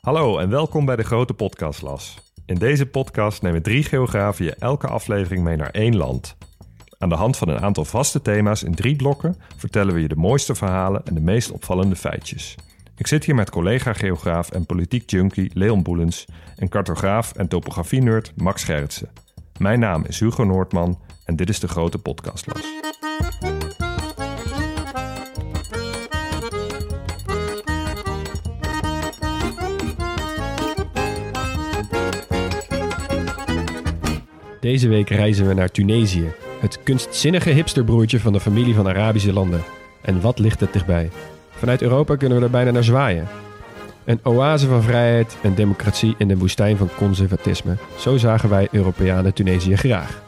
Hallo en welkom bij de Grote Podcastlas. In deze podcast nemen drie geografen je elke aflevering mee naar één land. Aan de hand van een aantal vaste thema's in drie blokken vertellen we je de mooiste verhalen en de meest opvallende feitjes. Ik zit hier met collega-geograaf en politiek junkie Leon Boelens en cartograaf en topografie-nerd Max Gerritsen. Mijn naam is Hugo Noordman en dit is de Grote Podcastlas. Deze week reizen we naar Tunesië, het kunstzinnige hipsterbroertje van de familie van Arabische landen. En wat ligt het dichtbij? Vanuit Europa kunnen we er bijna naar zwaaien. Een oase van vrijheid en democratie in de woestijn van conservatisme. Zo zagen wij Europeanen Tunesië graag.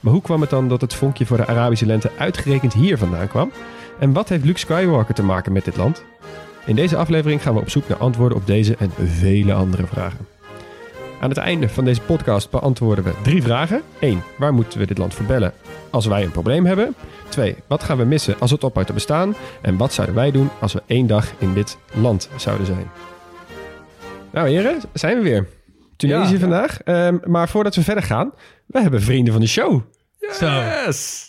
Maar hoe kwam het dan dat het vonkje voor de Arabische lente uitgerekend hier vandaan kwam? En wat heeft Luke Skywalker te maken met dit land? In deze aflevering gaan we op zoek naar antwoorden op deze en vele andere vragen. Aan het einde van deze podcast beantwoorden we drie vragen. 1. Waar moeten we dit land verbellen als wij een probleem hebben? 2. Wat gaan we missen als het ophoudt te bestaan? En wat zouden wij doen als we één dag in dit land zouden zijn? Nou heren, zijn we weer. Tunesië Ja. vandaag. Ehm, maar voordat we verder gaan, we hebben vrienden van de show. Zo,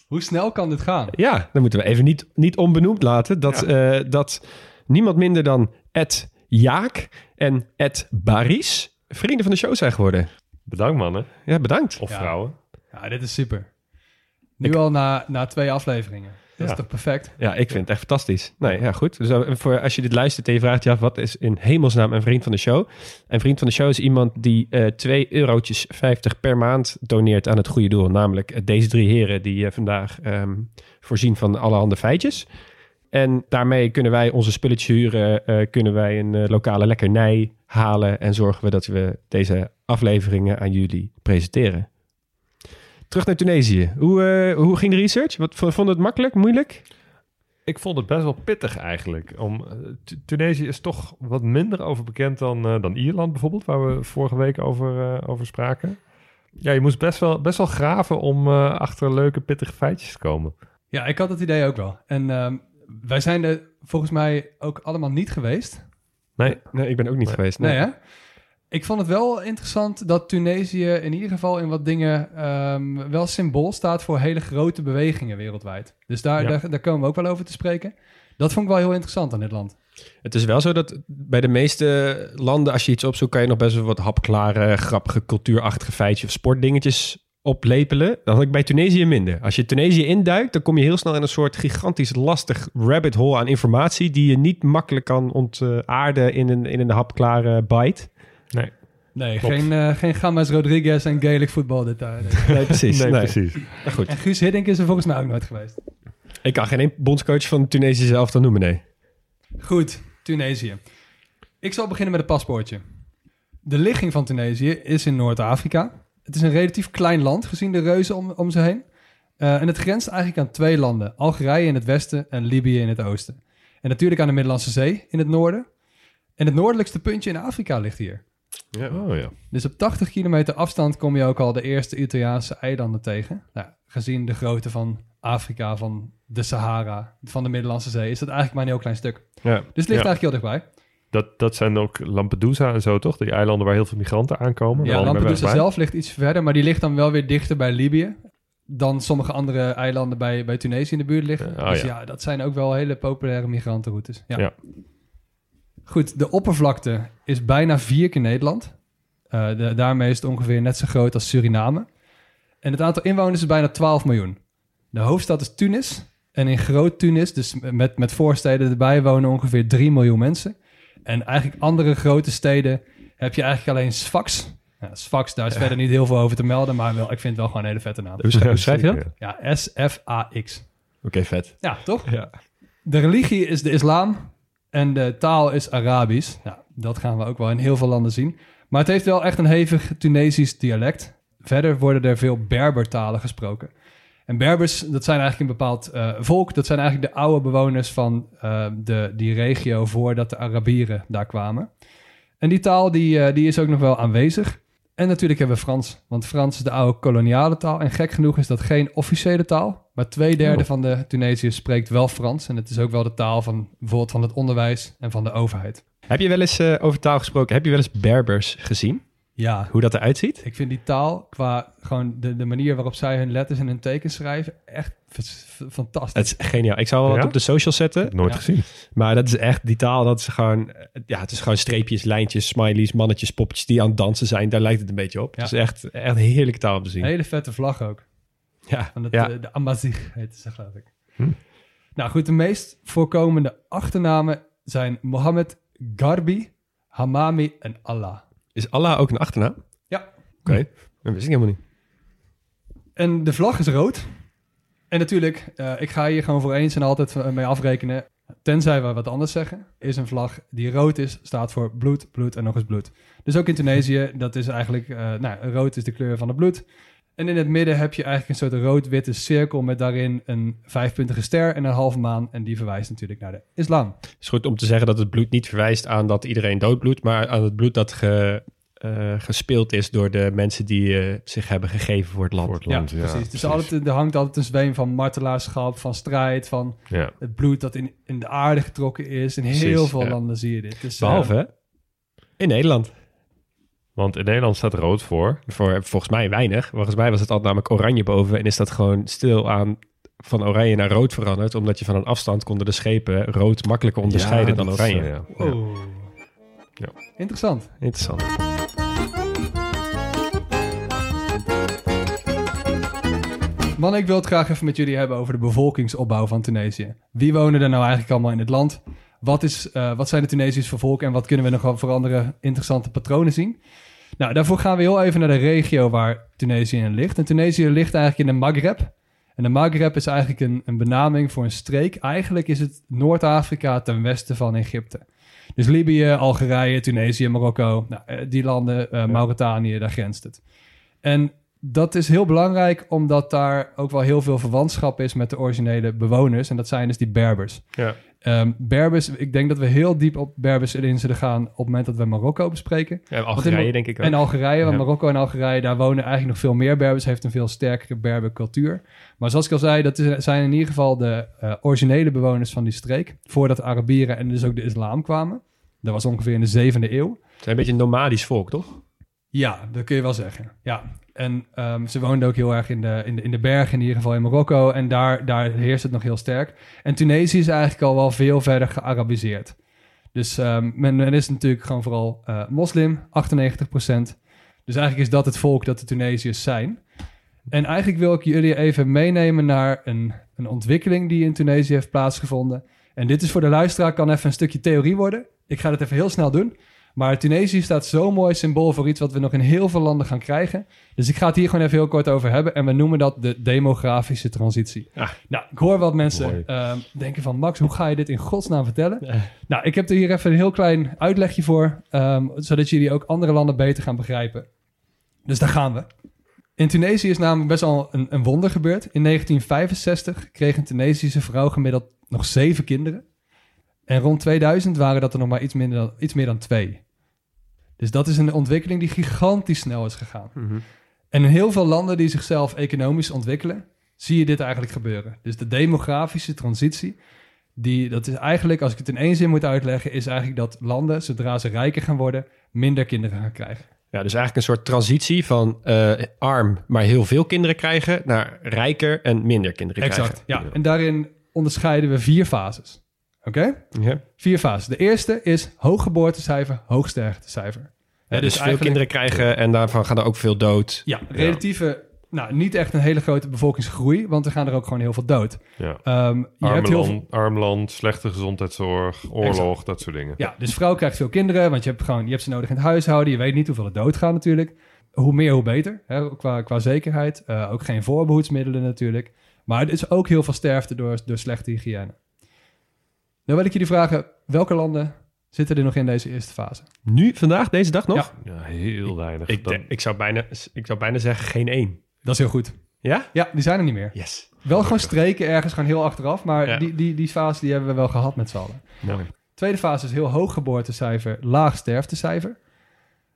hoe snel kan dit gaan? Ja, dan moeten we even niet, niet onbenoemd laten dat, eh, dat niemand minder dan Ed Jaak en Ed Baris vrienden van de show zijn geworden. Bedankt mannen. Ja, bedankt. Of Ja. vrouwen. Ja, dit is super. Nu al na, na twee afleveringen. Dat Ja. is toch perfect? Ja, ik vind het echt fantastisch. Nee, ja, goed. Dus eh, voor, als je dit luistert en je vraagt je af... wat is in hemelsnaam een vriend van de show? Een vriend van de show is iemand die eh 2 eurotjes 50 per maand doneert aan het goede doel. Namelijk eh, deze drie heren die eh, vandaag ehm, voorzien van allerhande feitjes. En daarmee kunnen wij onze spulletjes huren, eh, kunnen wij een eh, lokale lekkernij halen... en zorgen we dat we deze afleveringen aan jullie presenteren. Terug naar Tunesië. Hoe, eh, hoe ging de research? Wat, vond je het makkelijk, moeilijk? Ik vond het best wel pittig eigenlijk. Om, Tu- Tunesië is toch wat minder over bekend dan, eh, dan Ierland bijvoorbeeld, waar we vorige week over, eh, over spraken. Ja, je moest best wel, best wel graven om eh, achter leuke, pittige feitjes te komen. Ja, ik had het idee ook wel. En ehm, wij zijn er volgens mij ook allemaal niet geweest. Nee, Nee, ik ben ook niet Nee. geweest. Nee, hè? Ik vond het wel interessant dat Tunesië in ieder geval in wat dingen ehm, wel symbool staat voor hele grote bewegingen wereldwijd. Dus daar, Ja. daar, daar komen we ook wel over te spreken. Dat vond ik wel heel interessant aan dit land. Het is wel zo dat bij de meeste landen, als je iets opzoekt, kan je nog best wel wat hapklare, grappige, cultuurachtige feitjes of sportdingetjes oplepelen. Dat had ik bij Tunesië minder. Als je Tunesië induikt, dan kom je heel snel in een soort gigantisch lastig rabbit hole aan informatie die je niet makkelijk kan ontaarden in een, in een hapklare bite. nee, Nee, Klopt. geen, eh geen James Rodriguez en Gaelic voetbal dit daar. Nee, precies. nee, Nee. precies. Maar goed, En Guus Hiddink is er volgens mij ook nooit geweest. ik kan geen bondscoach van Tunesië zelf dan noemen, nee. Goed, Tunesië. Ik zal beginnen met het paspoortje. De ligging van Tunesië is in Noord-Afrika. Het is een relatief klein land gezien de reuzen om, om ze heen. Eh, en het grenst eigenlijk aan twee landen. Algerije in het westen en Libië in het oosten. En natuurlijk aan de Middellandse Zee in het noorden. En het noordelijkste puntje in Afrika ligt hier. Oh ja. Dus op 80 kilometer afstand kom je ook al de eerste Italiaanse eilanden tegen. Nou, gezien de grootte van Afrika, van de Sahara, van de Middellandse Zee, is dat eigenlijk maar een heel klein stuk. Ja. Dus het ligt Ja. eigenlijk heel dichtbij. Dat, dat zijn ook Lampedusa en zo, toch? Die eilanden waar heel veel migranten aankomen. Ja, Lampedusa zelf ligt iets verder, maar die ligt dan wel weer dichter bij Libië dan sommige andere eilanden bij, bij Tunesië in de buurt liggen. Oh, dus ja. ja. dat zijn ook wel hele populaire migrantenroutes. Ja. Ja. Goed, de oppervlakte is bijna vier keer Nederland. Eh, de- daarmee is het ongeveer net zo groot als Suriname. En het aantal inwoners is bijna 12 miljoen. De hoofdstad is Tunis. En in Groot Tunis, dus met, met voorsteden erbij, wonen ongeveer 3 miljoen mensen. En eigenlijk andere grote steden heb je eigenlijk alleen Sfax. Ja, Sfax, daar is verder niet heel veel over te melden, maar wel, ik vind het wel gewoon een hele vette naam. Hoe schrijf, schrijf je dat? Ja, S-F-A-X. Oké, vet. Ja, toch? Ja. De religie is de islam en de taal is Arabisch. Nou, dat gaan we ook wel in heel veel landen zien. Maar het heeft wel echt een hevig Tunesisch dialect. Verder worden er veel Berbertalen gesproken. En Berbers, dat zijn eigenlijk een bepaald eh, volk. Dat zijn eigenlijk de oude bewoners van eh, de, die regio voordat de Arabieren daar kwamen. En die taal die, eh, die is ook nog wel aanwezig. En natuurlijk hebben we Frans. Want Frans is de oude koloniale taal. En gek genoeg is dat geen officiële taal. Maar twee derde Oh. van de Tunesiërs spreekt wel Frans. En het is ook wel de taal van bijvoorbeeld van het onderwijs en van de overheid. Heb je wel eens over taal gesproken? Heb je wel eens Berbers gezien? Ja, Hoe dat eruit ziet? ik vind die taal qua gewoon de, de manier waarop zij hun letters en hun tekens schrijven echt fantastisch. Het is geniaal. Ik zou wel wat op de social zetten. Nooit Ja. gezien. Maar dat is echt, die taal, dat is gewoon, ja, het is gewoon streepjes, lijntjes, smileys, mannetjes, poppetjes die aan het dansen zijn. Daar lijkt het een beetje op. Ja. Het is echt, echt een heerlijke taal om te zien. Hele vette vlag ook. Ja, Van het, ja. eh, de Amazigh heet ze, geloof ik. Hm. Nou goed, de meest voorkomende achternamen zijn Mohammed, Garbi, Hamami en Allah. Is Allah ook een achternaam? Ja. Oké, dat wist ik helemaal niet. En de vlag is rood. En natuurlijk, eh, ik ga hier gewoon voor eens en altijd eh, mee afrekenen. Tenzij we wat anders zeggen, is een vlag die rood is, staat voor bloed, bloed en nog eens bloed. Dus ook in Tunesië, dat is eigenlijk, eh, nou, rood is de kleur van het bloed. En in het midden heb je eigenlijk een soort rood-witte cirkel met daarin een vijfpuntige ster en een halve maan. En die verwijst natuurlijk naar de islam. Het is goed om te zeggen dat het bloed niet verwijst aan dat iedereen doodbloedt, maar aan het bloed dat ge, eh, gespeeld is door de mensen die eh, zich hebben gegeven voor het land. Voor het land, ja. precies. Dus altijd, er hangt altijd een zweem van martelaarschap, van strijd, van Ja. het bloed dat in, in de aarde getrokken is. In heel Precies, veel ja. landen zie je dit. Dus, eh, Behalve hè, in Nederland. Want in Nederland staat rood voor. Voor volgens mij weinig. Volgens mij was het altijd namelijk oranje boven en is dat gewoon stil aan van oranje naar rood veranderd, omdat je van een afstand konden de schepen rood makkelijker onderscheiden Ja, dan is, oranje. eh, ja. Ja. Interessant. Interessant. Man, ik wil het graag even met jullie hebben over de bevolkingsopbouw van Tunesië. Wie wonen er nou eigenlijk allemaal in het land? Wat, is, eh, wat zijn de Tunesiërs voor volk en wat kunnen we nog wel voor andere interessante patronen zien? Nou, daarvoor gaan we heel even naar de regio waar Tunesië in ligt. En Tunesië ligt eigenlijk in de Maghreb. En de Maghreb is eigenlijk een, een benaming voor een streek. Eigenlijk is het Noord-Afrika ten westen van Egypte. Dus Libië, Algerije, Tunesië, Marokko, nou, eh, die landen, eh, Mauritanië, daar grenst het. En dat is heel belangrijk, omdat daar ook wel heel veel verwantschap is met de originele bewoners. En dat zijn dus die Berbers. Ja. Berbers, ik denk dat we heel diep op Berbers in zullen gaan op het moment dat we Marokko bespreken. Ja, Algerije in- denk ik ook. En Algerije, want Ja. Marokko en Algerije, daar wonen eigenlijk nog veel meer Berbers. Heeft een veel sterkere Berbercultuur. Maar zoals ik al zei, dat zijn in ieder geval de eh, originele bewoners van die streek. Voordat de Arabieren en dus ook de islam kwamen. Dat was ongeveer in de zevende eeuw. Het is een beetje een nomadisch volk, toch? Ja, dat kun je wel zeggen. Ja. En ehm, ze woonden ook heel erg in de, in, de, in de bergen, in ieder geval in Marokko. En daar, daar heerst het nog heel sterk. En Tunesië is eigenlijk al wel veel verder gearabiseerd. Dus ehm, men, is natuurlijk gewoon vooral eh, moslim, 98%. Dus eigenlijk is dat het volk dat de Tunesiërs zijn. En eigenlijk wil ik jullie even meenemen naar een, een ontwikkeling die in Tunesië heeft plaatsgevonden. En dit is voor de luisteraar kan even een stukje theorie worden. Ik ga het even heel snel doen. Maar Tunesië staat zo'n mooi symbool voor iets wat we nog in heel veel landen gaan krijgen. Dus ik ga het hier gewoon even heel kort over hebben. En we noemen dat de demografische transitie. Ah. Nou, ik hoor wat mensen ehm, denken van... Max, hoe ga je dit in godsnaam vertellen? Ja. Nou, ik heb er hier even een heel klein uitlegje voor. ehm, zodat jullie ook andere landen beter gaan begrijpen. Dus daar gaan we. In Tunesië is namelijk best wel een, een wonder gebeurd. In 1965 kreeg een Tunesische vrouw gemiddeld nog zeven kinderen. En rond 2000 waren dat er nog maar iets, minder dan, iets meer dan twee. Dus dat is een ontwikkeling die gigantisch snel is gegaan. En in heel veel landen die zichzelf economisch ontwikkelen, zie je dit eigenlijk gebeuren. Dus de demografische transitie, die, dat is eigenlijk, als ik het in één zin moet uitleggen, is eigenlijk dat landen, zodra ze rijker gaan worden, minder kinderen gaan krijgen. Ja, dus eigenlijk een soort transitie van eh, arm, maar heel veel kinderen krijgen, naar rijker en minder kinderen Exact. krijgen. Ja, en daarin onderscheiden we vier fases. Oké? Ja. Vier fases. De eerste is hoog geboortecijfer, hoog sterftecijfer. Ja, dus, veel kinderen krijgen en daarvan gaan er ook veel dood. Ja, relatieve... Nou, niet echt een hele grote bevolkingsgroei, want er gaan er ook gewoon heel veel dood. Ja. Ehm, je Arm hebt heel veel... land, arm land, slechte gezondheidszorg, oorlog, dat soort dingen. Ja, dus vrouw krijgt veel kinderen, want je hebt, gewoon, je hebt ze nodig in het huishouden. Je weet niet hoeveel er doodgaan natuurlijk. Hoe meer, hoe beter, hè, qua, qua zekerheid. Eh, ook geen voorbehoedsmiddelen natuurlijk. Maar er is ook heel veel sterfte door, door slechte hygiëne. Dan wil ik jullie vragen, welke landen zitten er nog in deze eerste fase? Nu, vandaag, deze dag nog? Ja. Ja, heel weinig. Ik, Dan- denk- ik, zou bijna, ik zou bijna zeggen geen één. Dat is heel goed. Ja? Ja, die zijn er niet meer. Yes. Wel gewoon streken ergens, gewoon heel achteraf. Maar Ja. die, die, die fase die hebben we wel gehad met z'n allen. Mooi. Tweede fase is heel hoog geboortecijfer, laag sterftecijfer.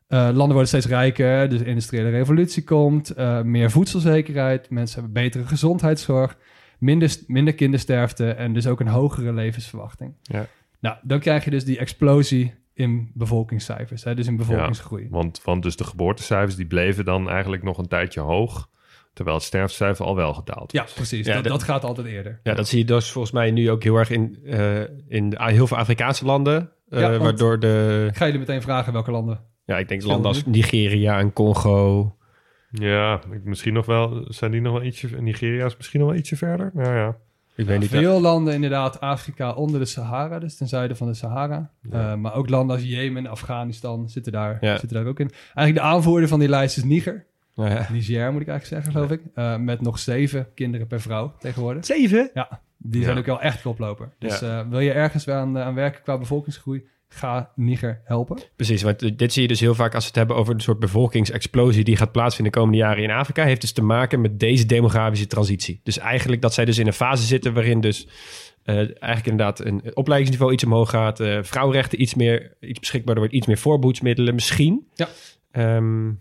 Eh, landen worden steeds rijker, dus de industriële revolutie komt, eh, meer voedselzekerheid, mensen hebben betere gezondheidszorg, minder, minder kindersterfte en dus ook een hogere levensverwachting. Ja. Nou, dan krijg je dus die explosie in bevolkingscijfers, hè, dus in bevolkingsgroei. Want, want dus de geboortecijfers die bleven dan eigenlijk nog een tijdje hoog. Terwijl het sterftecijfer al wel gedaald Ja, was. precies. Ja, dat, dat gaat altijd eerder. Ja, dat zie je dus volgens mij nu ook heel erg in, eh, in de- heel veel Afrikaanse landen. eh, Ja, want- waardoor de... Ik ga jullie meteen vragen welke landen. Ja, ik denk landen als Nigeria en Congo. Ja, ik- misschien nog wel. Zijn die nog wel ietsje. Nigeria is misschien nog wel ietsje verder. Nou ja. Ik weet niet. Veel landen inderdaad, Afrika onder de Sahara, dus ten zuiden van de Sahara. Eh, maar ook landen als Jemen, Afghanistan zitten daar, Ja. zitten daar ook in. Eigenlijk de aanvoerder van die lijst is Niger. Nou ja. Niger moet ik eigenlijk zeggen, geloof ik. Eh, met nog zeven kinderen per vrouw tegenwoordig. Zeven? Ja, die Ja. zijn ook wel echt koploper. Dus Ja. eh, wil je ergens weer aan, aan werken qua bevolkingsgroei, ga Niger helpen. Precies, want dit zie je dus heel vaak als we het hebben over een soort bevolkingsexplosie die gaat plaatsvinden de komende jaren in Afrika, heeft dus te maken met deze demografische transitie. Dus eigenlijk dat zij dus in een fase zitten waarin dus eh, eigenlijk inderdaad een opleidingsniveau iets omhoog gaat, eh, vrouwenrechten iets meer iets beschikbaar wordt, iets meer voorbehoedsmiddelen misschien. Ja. Ehm,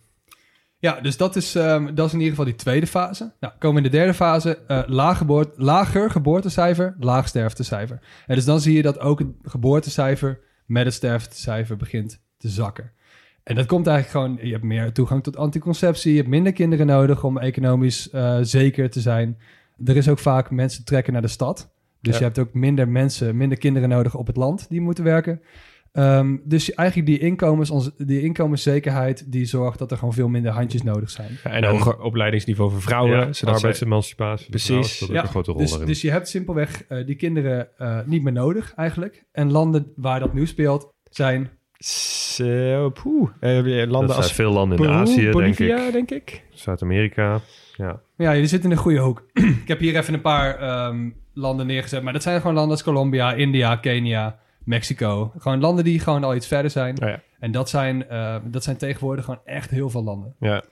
Ja, dus dat is, ehm, dat is in ieder geval die tweede fase. Nou, komen we in de derde fase. eh, laag geboort, lager geboortecijfer, laag sterftecijfer. En dus dan zie je dat ook het geboortecijfer met het sterftecijfer begint te zakken. En dat komt eigenlijk gewoon... Je hebt meer toegang tot anticonceptie. Je hebt minder kinderen nodig om economisch eh, zeker te zijn. Er is ook vaak mensen trekken naar de stad. Dus Ja. je hebt ook minder mensen, minder kinderen nodig op het land die moeten werken. Ehm, dus eigenlijk die, inkomens, die inkomenszekerheid... die zorgt dat er gewoon veel minder handjes nodig zijn. ja, en een hoger opleidingsniveau voor vrouwen. ja, zodat zij- arbeidsemancipatie. Precies. Een grote rol dus, daarin. dus je hebt simpelweg eh, die kinderen eh, niet meer nodig eigenlijk. En landen waar dat nu speelt zijn... Zo, poeh. Eh, landen dat zijn als veel landen in Peru, Azië, denk Bolivia, ik. denk ik. Zuid-Amerika. Ja. Ja, je zit in een goede hoek. ik heb hier even een paar ehm, landen neergezet. Maar dat zijn gewoon landen als Colombia, India, Kenia, Mexico. Gewoon landen die gewoon al iets verder zijn. Oh ja. En dat zijn, eh, dat zijn tegenwoordig gewoon echt heel veel landen. Ja.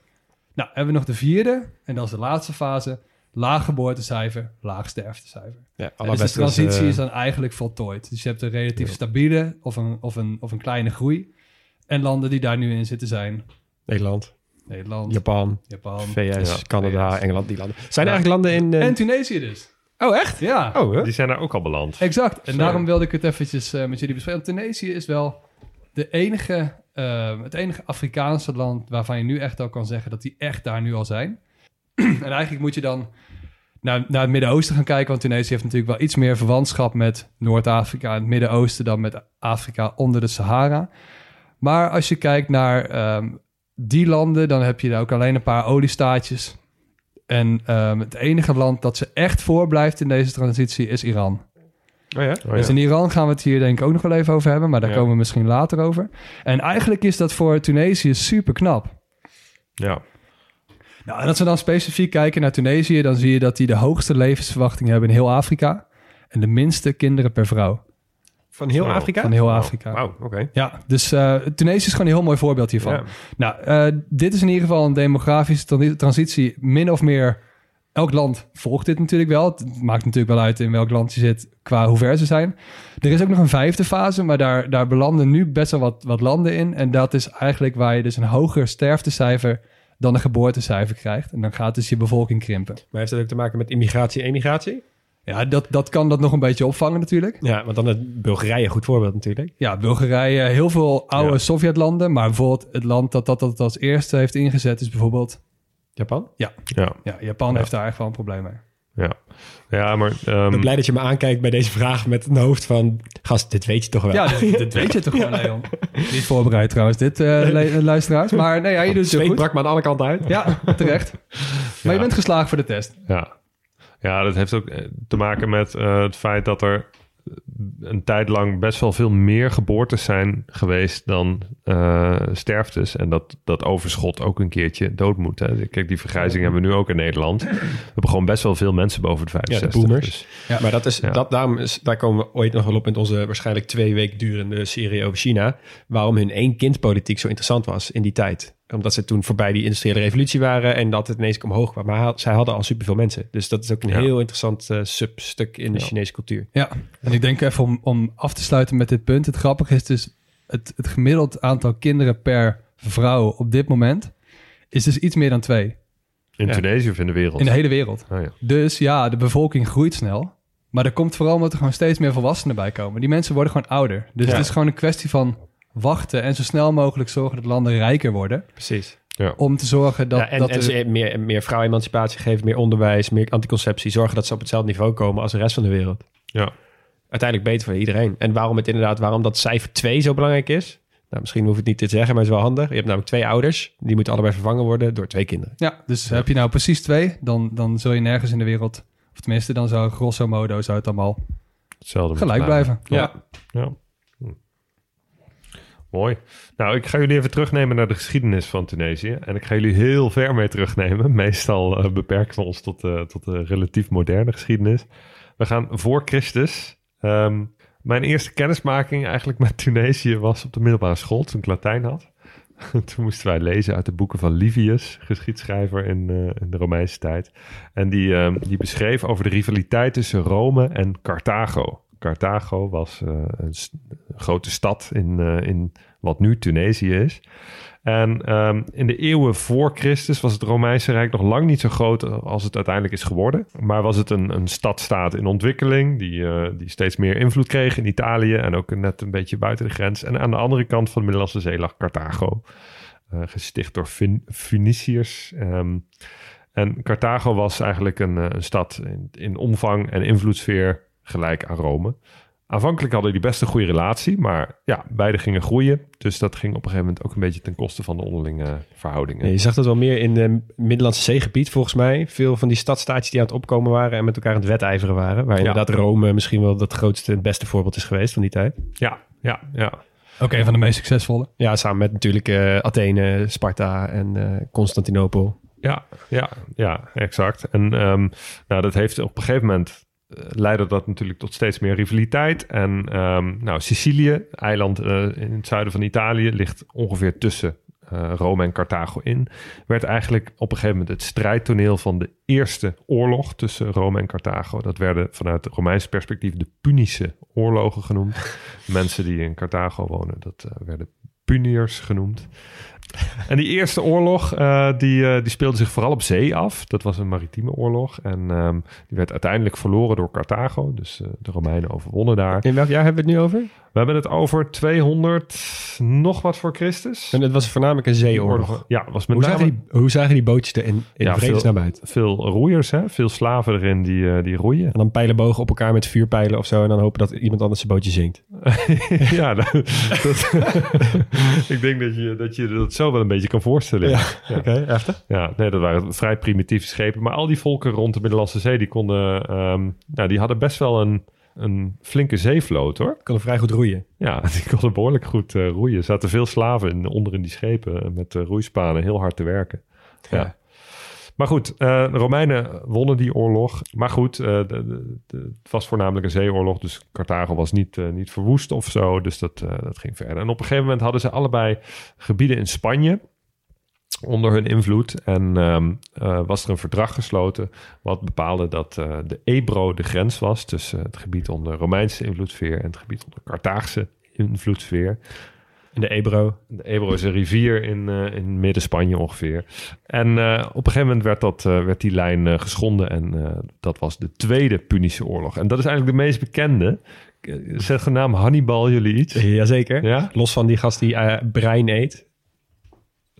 Nou, hebben we nog de vierde. En dat is de laatste fase. Laag geboortecijfer, laag sterftecijfer. Ja, En dus de transitie is dan eigenlijk voltooid. Dus je hebt een relatief stabiele of een, of, een, of een kleine groei. En landen die daar nu in zitten zijn... Nederland, Nederland, Japan, Japan VS, Ja, Canada, VS. Engeland, die landen. Zijn er eigenlijk landen in... eh, en Tunesië dus. Oh, echt? Ja, Oh, hè? Die zijn daar ook al beland. exact. En daarom wilde ik het eventjes eh, met jullie bespreken. Tunesië is wel de enige, eh, het enige Afrikaanse land waarvan je nu echt al kan zeggen dat die echt daar nu al zijn. en eigenlijk moet je dan naar, naar het Midden-Oosten gaan kijken, want Tunesië heeft natuurlijk wel iets meer verwantschap met Noord-Afrika en het Midden-Oosten dan met Afrika onder de Sahara. Maar als je kijkt naar ehm, die landen, dan heb je daar ook alleen een paar oliestaatjes. En ehm, het enige land dat ze echt voorblijft in deze transitie is Iran. Oh ja? Oh, Dus in Iran gaan we het hier denk ik ook nog wel even over hebben, maar daar Ja. komen we misschien later over. En eigenlijk is dat voor Tunesië super knap. ja. Nou, en als we dan specifiek kijken naar Tunesië, dan zie je dat die de hoogste levensverwachting hebben in heel Afrika. En de minste kinderen per vrouw Van heel Afrika? van heel. Afrika. Wauw, oké. Ja, dus eh, Tunesië is gewoon een heel mooi voorbeeld hiervan. Ja. Nou, eh, dit is in ieder geval een demografische tra- transitie. Min of meer, elk land volgt dit natuurlijk wel. Het maakt natuurlijk wel uit in welk land je zit qua hoe ver ze zijn. Er is ook nog een vijfde fase, maar daar, daar belanden nu best wel wat, wat landen in. En dat is eigenlijk waar je dus een hoger sterftecijfer dan een geboortecijfer krijgt. En dan gaat dus je bevolking krimpen. Maar heeft dat ook te maken met immigratie en emigratie? Ja, dat, dat kan dat nog een beetje opvangen natuurlijk. Ja, want dan is Bulgarije een goed voorbeeld natuurlijk. Ja, Bulgarije, heel veel oude Ja. Sovjetlanden. Maar bijvoorbeeld het land dat, dat dat als eerste heeft ingezet is bijvoorbeeld... Japan? ja. Ja, Japan heeft daar echt wel een probleem mee. Ja, ja maar... ehm, Ik ben blij dat je me aankijkt bij deze vraag met een hoofd van... Gast, dit weet je toch wel? Ja, dit, dit weet je toch gewoon, Leon. Niet voorbereid trouwens, dit, eh, lu- luisteraars. Maar nee, ja, je doet het goed. brak me aan alle kanten uit. Ja, terecht. Maar je bent geslaagd voor de test. Ja. Ja, dat heeft ook eh, te maken met eh, het feit dat er een tijd lang best wel veel meer geboortes zijn geweest dan eh, sterftes. En dat dat overschot ook een keertje dood moet. Hè. Kijk, die vergrijzing hebben we nu ook in Nederland. We hebben gewoon best wel veel mensen boven de Ja, de 65. boomers. dus- Ja. Maar dat is, Ja. dat, daarom is, daar komen we ooit nog wel op met onze waarschijnlijk twee weken durende serie over China. Waarom hun één kindpolitiek zo interessant was in die tijd. Omdat ze toen voorbij die industriële revolutie waren en dat het ineens omhoog kwam. Maar zij hadden al superveel mensen. Dus dat is ook een Ja. heel interessant eh, substuk in de Ja. Chinese cultuur. Ja, en ik denk even om, om af te sluiten met dit punt. Het grappige is dus, het, het gemiddeld aantal kinderen per vrouw op dit moment is dus iets meer dan twee. In Ja. Tunesië of in de wereld? In de hele wereld. Oh, ja. Dus ja, de bevolking groeit snel. Maar er komt vooral omdat er gewoon steeds meer volwassenen bij komen. Die mensen worden gewoon ouder. Dus Ja. het is gewoon een kwestie van wachten en zo snel mogelijk zorgen dat landen rijker worden. Precies. Om te zorgen dat... ja, en dat en er- ze meer, meer vrouwenemancipatie geven, meer onderwijs, meer anticonceptie. Zorgen dat ze op hetzelfde niveau komen als de rest van de wereld. ja. Uiteindelijk beter voor iedereen. En waarom het inderdaad, waarom dat cijfer 2 zo belangrijk is. Nou, misschien hoef ik het niet te zeggen, maar het is wel handig. Je hebt namelijk twee ouders. Die moeten allebei vervangen worden door twee kinderen. Ja, dus heb je nou precies twee, dan, dan zul je nergens in de wereld... Of tenminste, dan zou grosso modo zou het allemaal Hetzelfde gelijk blijven. Ja. Ja. Mooi. Nou, ik ga jullie even terugnemen naar de geschiedenis van Tunesië. En ik ga jullie heel ver mee terugnemen. Meestal eh, beperken we ons tot, eh, tot de relatief moderne geschiedenis. We gaan voor Christus. Ehm, mijn eerste kennismaking eigenlijk met Tunesië was op de middelbare school, toen ik Latijn had. toen moesten wij lezen uit de boeken van Livius, geschiedschrijver in, eh, de Romeinse tijd. En die, ehm, die beschreef over de rivaliteit tussen Rome en Carthago. Carthago was eh, een, grote stad in, eh, in wat nu Tunesië is. En ehm, in de eeuwen voor Christus was het Romeinse Rijk nog lang niet zo groot als het uiteindelijk is geworden. Maar was het een, een stadstaat in ontwikkeling die, eh, die steeds meer invloed kreeg in Italië en ook net een beetje buiten de grens. En aan de andere kant van de Middellandse Zee lag Carthago, gesticht door Funiciërs. Ehm, en Carthago was eigenlijk een, een stad in, in omvang en invloedssfeer gelijk aan Rome. Aanvankelijk hadden die best een goede relatie, maar ja, beide gingen groeien. Dus dat ging op een gegeven moment ook een beetje ten koste van de onderlinge verhoudingen. Ja, je zag dat wel meer in de Middellandse Zeegebied, volgens mij. Veel van die stadstaatjes die aan het opkomen waren en met elkaar aan het wedijveren waren. Waar Ja. inderdaad Rome misschien wel dat grootste en beste voorbeeld is geweest van die tijd. Ja, ja, ja. Ook een van de meest succesvolle. Ja, samen met natuurlijk eh, Athene, Sparta en eh Constantinopel. Ja, ja, ja, exact. En ehm, nou, dat heeft op een gegeven moment leidde dat natuurlijk tot steeds meer rivaliteit. En ehm, nou, Sicilië, eiland eh, in het zuiden van Italië, ligt ongeveer tussen eh, Rome en Carthago in. Werd eigenlijk op een gegeven moment het strijdtoneel van de eerste oorlog tussen Rome en Carthago. Dat werden vanuit het Romeinse perspectief de Punische oorlogen genoemd. Mensen die in Carthago wonen, dat eh, werden Puniërs genoemd. En die eerste oorlog, eh, die, eh, die speelde zich vooral op zee af. Dat was een maritieme oorlog. En ehm, die werd uiteindelijk verloren door Carthago. Dus eh, de Romeinen overwonnen daar. In welk jaar hebben we het nu over? We hebben het over 200 nog wat voor Christus. En het was voornamelijk een zeeoorlog. Ja, was met Hoe name zagen, die, hoe zagen die bootjes er in, in Ja, vredesnaam uit? veel roeiers, hè? veel slaven erin die, eh, die roeien. En dan pijlenbogen op elkaar met vuurpijlen of zo. En dan hopen dat iemand anders zijn bootje zinkt. ja, dat, dat- ik denk dat je, dat je dat zo wel een beetje kan voorstellen. Ja. Oké, heftig. Ja, nee, dat waren vrij primitieve schepen. Maar al die volken rond de Middellandse Zee, die konden, ehm, nou, die hadden best wel een, een flinke zeevloot, hoor. Kan er vrij goed roeien. Ja, die konden behoorlijk goed eh, roeien. Er zaten veel slaven in, onder in die schepen eh, met eh, roeispanen heel hard te werken. Ja. Ja. Maar goed, de Romeinen wonnen die oorlog. Maar goed, de, de- de- het was voornamelijk een zeeoorlog. Dus Carthago was niet, niet verwoest of zo. Dus dat, dat ging verder. En op een gegeven moment hadden ze allebei gebieden in Spanje onder hun invloed. En ehm, eh, was er een verdrag gesloten wat bepaalde dat eh, de Ebro de grens was tussen het gebied onder Romeinse invloedssfeer en het gebied onder Carthaagse invloedssfeer. In de Ebro. De Ebro is een rivier in, eh, in midden-Spanje ongeveer. En op een gegeven moment werd, dat, werd die lijn geschonden. En dat was de Tweede Punische Oorlog. En dat is eigenlijk de meest bekende. Zegt de naam Hannibal jullie iets? Jazeker. Ja? Los van die gast die brein eet.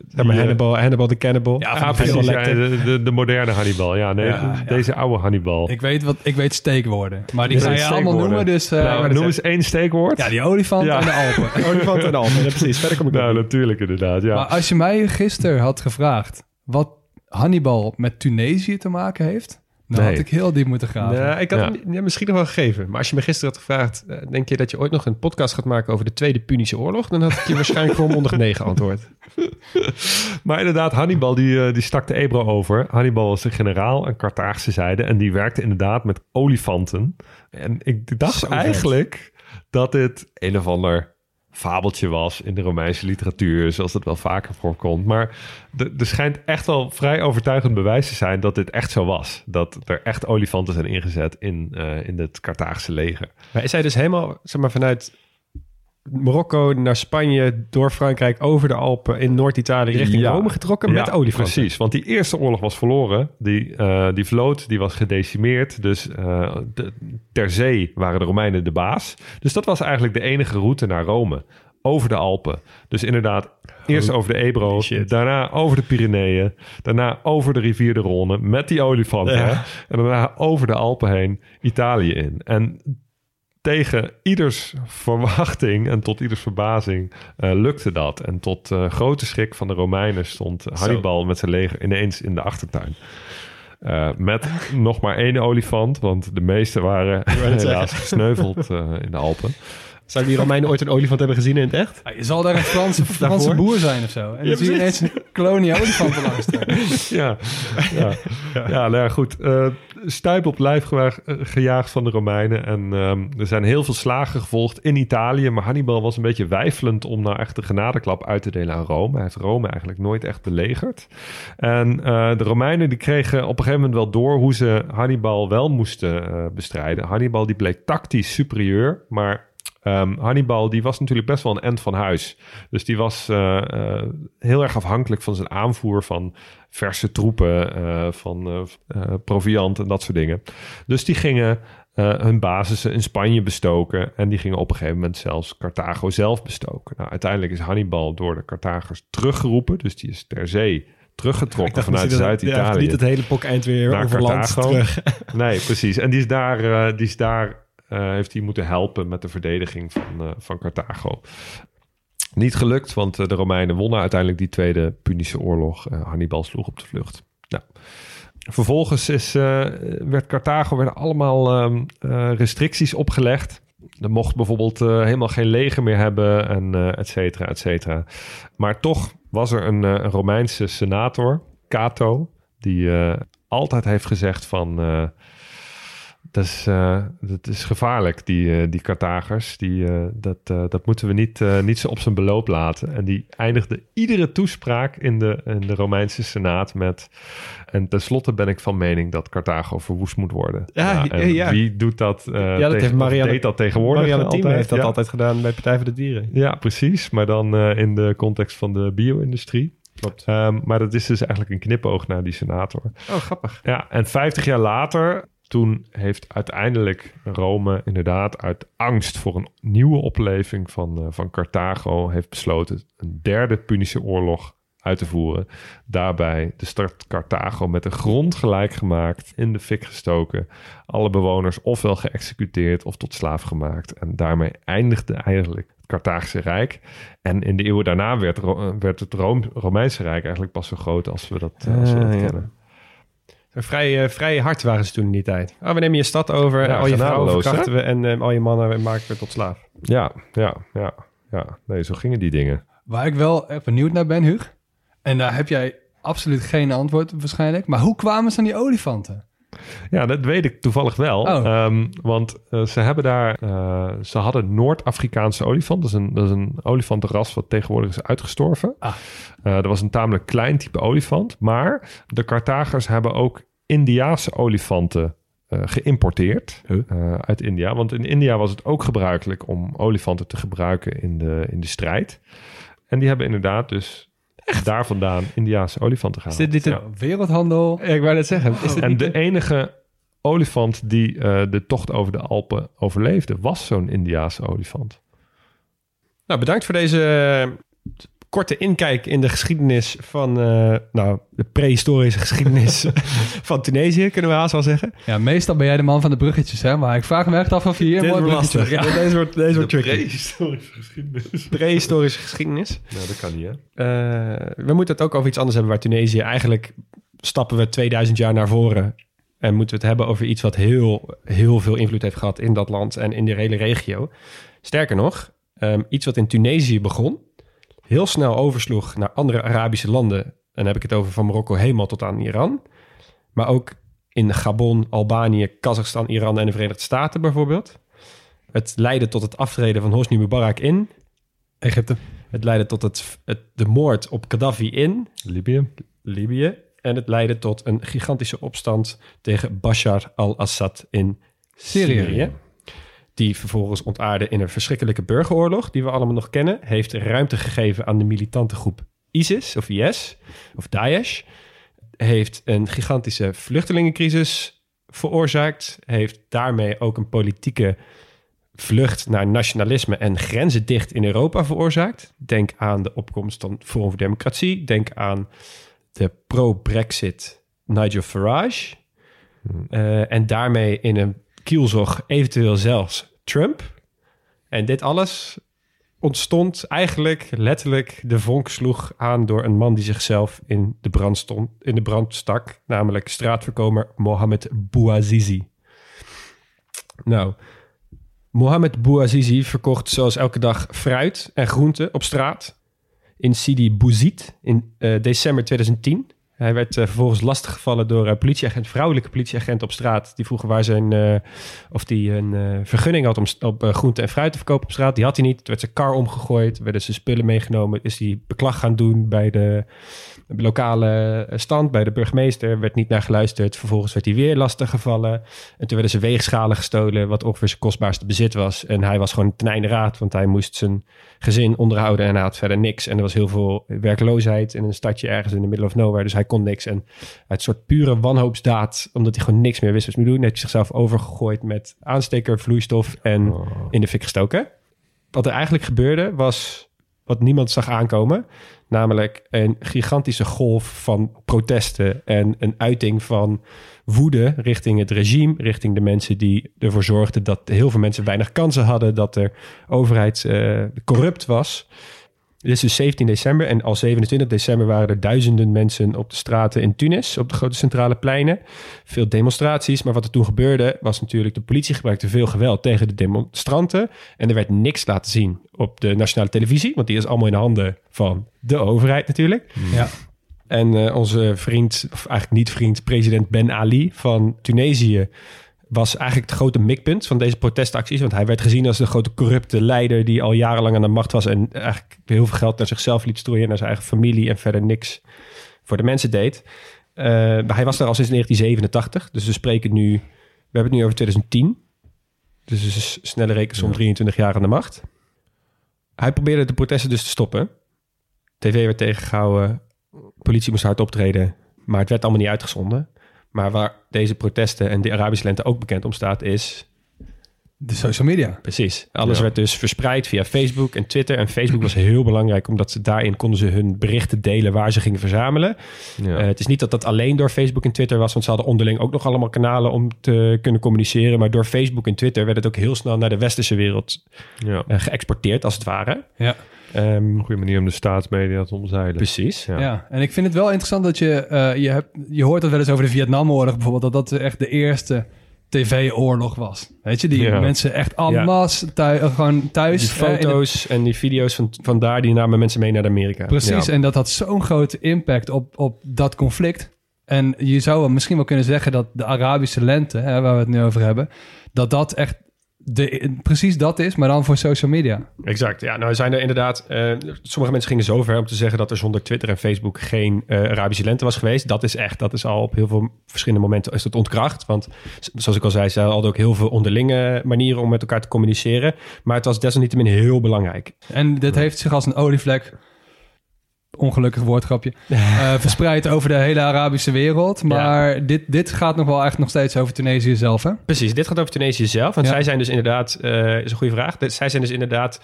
Zeg maar eh, Hannibal, Hannibal the Cannibal. Ja, Ah, Van die precies. Hannibal Ja, de, de, de moderne Hannibal. Ja, nee, Ja, ja. deze oude Hannibal. Ik weet, wat, ik weet steekwoorden. Maar die ga je allemaal noemen. Dus, eh, nou, noem eens één steekwoord. ja, die olifant Ja. en de Alpen. Olifant en Alpen. Ja, precies. Verder kom ik nou, natuurlijk inderdaad. Ja. Maar als je mij gisteren had gevraagd wat Hannibal met Tunesië te maken heeft, dan Nee. had ik heel diep moeten graven. Nee, ik had Ja. hem ja, misschien nog wel gegeven. Maar als je me gisteren had gevraagd... eh, denk je dat je ooit nog een podcast gaat maken over de Tweede Punische Oorlog? Dan had ik je waarschijnlijk volmondig nee geantwoord. Maar inderdaad, Hannibal die, eh, die stak de Ebro over. Hannibal was de generaal aan Carthaagse zijde. En die werkte inderdaad met olifanten. En ik dacht Zo vet. eigenlijk dat dit een of ander fabeltje was in de Romeinse literatuur, zoals dat wel vaker voorkomt. Maar er schijnt echt wel vrij overtuigend bewijs te zijn dat dit echt zo was. Dat er echt olifanten zijn ingezet in, eh, in het Carthaagse leger. Maar is hij dus helemaal zeg maar, vanuit Marokko naar Spanje, door Frankrijk, over de Alpen in Noord-Italië richting Ja. Rome getrokken met olifanten? Precies, want die eerste oorlog was verloren. Die, eh, die vloot die was gedecimeerd. Dus eh, de- ter zee waren de Romeinen de baas. Dus dat was eigenlijk de enige route naar Rome. Over de Alpen. Dus inderdaad, eerst over de Ebro. Daarna over de Pyreneeën. Daarna over de rivier de Rhône met die olifanten. Ja. En daarna over de Alpen heen Italië in. En tegen ieders verwachting en tot ieders verbazing eh, lukte dat. En tot eh, grote schrik van de Romeinen stond Hannibal met zijn leger ineens in de achtertuin. Eh, met nog maar één olifant, want de meeste waren helaas gesneuveld eh, in de Alpen. Zou die Romeinen ooit een olifant hebben gezien in het echt? Je zal daar een Franse, boer zijn of zo. En dan zie je ineens een kolonie olifanten langs staan. ja, ja. ja, nou ja, goed. Eh stuip op lijf eh, gejaagd van de Romeinen. En ehm, er zijn heel veel slagen gevolgd in Italië. Maar Hannibal was een beetje weifelend om nou echt de genadeklap uit te delen aan Rome. Hij heeft Rome eigenlijk nooit echt belegerd. En eh, de Romeinen die kregen op een gegeven moment wel door hoe ze Hannibal wel moesten eh, bestrijden. Hannibal die bleek tactisch superieur, maar Ehm, Hannibal die was natuurlijk best wel een end van huis. Dus die was eh, eh, heel erg afhankelijk van zijn aanvoer van verse troepen, eh, van proviant en dat soort dingen. Dus die gingen hun basissen in Spanje bestoken. En die gingen op een gegeven moment zelfs Carthago zelf bestoken. Nou, uiteindelijk is Hannibal door de Carthagers teruggeroepen. Dus die is ter zee teruggetrokken vanuit Zuid-Italië. niet het hele pok eind weer Naar over terug. Nee, precies. En die is daar, die is daar heeft hij moeten helpen met de verdediging van, eh, van Carthago. Niet gelukt, want eh, de Romeinen wonnen uiteindelijk die tweede Punische oorlog. Eh, Hannibal sloeg op de vlucht. Nou, vervolgens is, eh, werd Carthago werden allemaal ehm, eh, restricties opgelegd. Er mocht bijvoorbeeld eh, helemaal geen leger meer hebben en eh et cetera, et cetera. Maar toch was er een, eh, een Romeinse senator, Cato, die eh, altijd heeft gezegd van... dat is, eh, dat is gevaarlijk, die, eh, die Carthagers. Die, eh, dat, dat moeten we niet, niet zo op zijn beloop laten. En die eindigde iedere toespraak in de, in de Romeinse Senaat met... En tenslotte ben ik van mening dat Carthago verwoest moet worden. Ja, en ja. wie doet dat, eh dat tegen- heeft Marianne- deed dat tegenwoordig Marianne altijd? heeft dat Ja. altijd gedaan bij Partij voor de Dieren. Ja, precies. Maar dan in de context van de bio-industrie. Klopt. Ehm, maar dat is dus eigenlijk een knipoog naar die senator. Oh, grappig. Ja, en 50 jaar later, toen heeft uiteindelijk Rome inderdaad uit angst voor een nieuwe opleving van, eh, van Carthago, heeft besloten een derde Punische oorlog uit te voeren. Daarbij de stad Carthago met de grond gelijk gemaakt, in de fik gestoken. Alle bewoners ofwel geëxecuteerd of tot slaaf gemaakt. En daarmee eindigde eigenlijk het Carthagische Rijk. En in de eeuwen daarna werd, werd het Room- Romeinse Rijk eigenlijk pas zo groot als we dat, eh, als we dat Ah, ja. kennen. Vrij, eh, vrij hard waren ze toen in die tijd. Oh, we nemen je stad over, Ja, al je vrouwen verkrachten we en eh, al je mannen maken we tot slaaf. Ja, ja, ja, ja. Nee, zo gingen die dingen. Waar ik wel benieuwd naar ben, Huug. En daar heb jij absoluut geen antwoord op waarschijnlijk. Maar hoe kwamen ze aan die olifanten? Ja, dat weet ik toevallig wel. Oh. Ehm, want eh, ze hebben daar... eh, ze hadden Noord-Afrikaanse olifant. Dat is, een, dat is een olifantenras wat tegenwoordig is uitgestorven. Ah. Eh, dat was een tamelijk klein type olifant. Maar de Carthagers hebben ook Indiaanse olifanten geïmporteerd Huh? uit India. Want in India was het ook gebruikelijk om olifanten te gebruiken in de, in de strijd. En die hebben inderdaad dus daar vandaan Indiaanse olifanten gehaald. Is dit, dit Ja. een- Wereldhandel. Ik wou net zeggen. Is dit En de een- enige olifant die eh, de tocht over de Alpen overleefde, was zo'n Indiaanse olifant. Nou, bedankt voor deze korte inkijk in de geschiedenis van, eh, nou, de prehistorische geschiedenis van Tunesië, kunnen we haast wel zeggen. Ja, meestal ben jij de man van de bruggetjes, hè? Maar ik vraag me echt af of je hier een mooi bruggetje hebt. Ja. Deze wordt, deze wordt tricky. Prehistorische geschiedenis. Prehistorische geschiedenis. Nou, dat kan niet, hè? Eh, we moeten het ook over iets anders hebben waar Tunesië eigenlijk stappen we 2000 jaar naar voren. En moeten we het hebben over iets wat heel, heel veel invloed heeft gehad in dat land en in de hele regio. Sterker nog, ehm, iets wat in Tunesië begon, heel snel oversloeg naar andere Arabische landen. En dan heb ik het over van Marokko helemaal tot aan Iran. Maar ook in Gabon, Albanië, Kazachstan, Iran en de Verenigde Staten bijvoorbeeld. Het leidde tot het aftreden van Hosni Mubarak in. Egypte. Het leidde tot het, het, de moord op Gaddafi in Libië. Libië. En het leidde tot een gigantische opstand tegen Bashar al-Assad in Syrië. Syrië. Die vervolgens ontaarde in een verschrikkelijke burgeroorlog, die we allemaal nog kennen. Heeft ruimte gegeven aan de militante groep ISIS of IS of Daesh. Heeft een gigantische vluchtelingencrisis veroorzaakt. Heeft daarmee ook een politieke vlucht naar nationalisme en grenzen dicht in Europa veroorzaakt. Denk aan de opkomst van Forum voor Democratie. Denk aan de pro-Brexit Nigel Farage. Eh, en daarmee in een kielzog eventueel zelfs Trump. En dit alles ontstond eigenlijk letterlijk... de vonk sloeg aan door een man die zichzelf in de brand, stond, in de brand stak. Namelijk straatverkomer Mohamed Bouazizi. Nou, Mohamed Bouazizi verkocht zoals elke dag fruit en groenten op straat in Sidi Bouzid in eh, december 2010. Hij werd eh, vervolgens lastiggevallen door een politieagent, vrouwelijke politieagent op straat. Die vroegen waar zijn, eh, of die een eh, vergunning had om op eh, groente en fruit te verkopen op straat. Die had hij niet. Toen werd zijn kar omgegooid, werden zijn spullen meegenomen. Is hij beklag gaan doen bij de lokale eh, stand, bij de burgemeester. Werd niet naar geluisterd. Vervolgens werd hij weer lastiggevallen. En toen werden zijn weegschalen gestolen, wat ongeveer zijn kostbaarste bezit was. En hij was gewoon ten einde raad, want hij moest zijn gezin onderhouden en hij had verder niks. En er was heel veel werkloosheid in een stadje ergens in de middle of nowhere. Dus hij kon niks. En uit een soort pure wanhoopsdaad, omdat hij gewoon niks meer wist wat hij moest doen, heeft hij zichzelf overgegooid met aansteker, vloeistof en in de fik gestoken. Wat er eigenlijk gebeurde was wat niemand zag aankomen. Namelijk een gigantische golf van protesten en een uiting van woede richting het regime, richting de mensen die ervoor zorgden dat heel veel mensen weinig kansen hadden, dat de overheid eh, corrupt was. Dit is dus 17 december en al 27 december waren er duizenden mensen op de straten in Tunis, op de grote centrale pleinen. Veel demonstraties, maar wat er toen gebeurde was natuurlijk de politie gebruikte veel geweld tegen de demonstranten en er werd niks laten zien op de nationale televisie, want die is allemaal in de handen van de overheid natuurlijk. Ja. En eh, onze vriend, of eigenlijk niet vriend, president Ben Ali van Tunesië was eigenlijk het grote mikpunt van deze protestacties. Want hij werd gezien als de grote corrupte leider die al jarenlang aan de macht was en eigenlijk heel veel geld naar zichzelf liet strooien, naar zijn eigen familie en verder niks voor de mensen deed. Eh, maar hij was daar al sinds 1987, dus we spreken nu, we hebben het nu over 2010. Dus snelle rekensom 23 jaar aan de macht. Hij probeerde de protesten dus te stoppen. TV werd tegengehouden, politie moest hard optreden, maar het werd allemaal niet uitgezonden. Maar waar deze protesten en de Arabische lente ook bekend om staat, is De social media. precies. Alles Ja. werd dus verspreid via Facebook en Twitter. En Facebook was heel belangrijk, omdat ze daarin konden ze hun berichten delen waar ze gingen verzamelen. Ja. Eh, het is niet dat dat alleen door Facebook en Twitter was, want ze hadden onderling ook nog allemaal kanalen om te kunnen communiceren. Maar door Facebook en Twitter werd het ook heel snel naar de westerse wereld ja. eh, geëxporteerd, als het ware. Ja. Ehm, Goede manier om de staatsmedia te omzeilen. precies. Ja. Ja. en ik vind het wel interessant dat je... eh, je, hebt, je hoort het wel eens over de Vietnamoorlog bijvoorbeeld... dat dat echt de eerste tv-oorlog was. Weet je, die Ja. mensen echt allemaal thui- eh, gewoon thuis... Die eh, foto's en die video's van, van daar, die namen mensen mee naar Amerika. Precies, Ja. en dat had zo'n grote impact op, op dat conflict. En je zou misschien wel kunnen zeggen dat de Arabische lente, hè, waar we het nu over hebben, dat dat echt de, precies dat is, maar dan voor social media. Exact. Ja, nou zijn er inderdaad. eh, sommige mensen gingen zo ver om te zeggen dat er zonder Twitter en Facebook geen eh, Arabische lente was geweest. Dat is echt, dat is al op heel veel verschillende momenten is het ontkracht. Want zoals ik al zei, ze hadden ook heel veel onderlinge manieren om met elkaar te communiceren. Maar het was desalniettemin heel belangrijk. En dit heeft zich als een olievlek, ongelukkig woordgrapje, eh, verspreid over de hele Arabische wereld. Maar dit, dit gaat nog wel echt nog steeds over Tunesië zelf, hè? Precies, dit gaat over Tunesië zelf. Want Ja. zij zijn dus inderdaad, eh is een goede vraag. Zij zijn dus inderdaad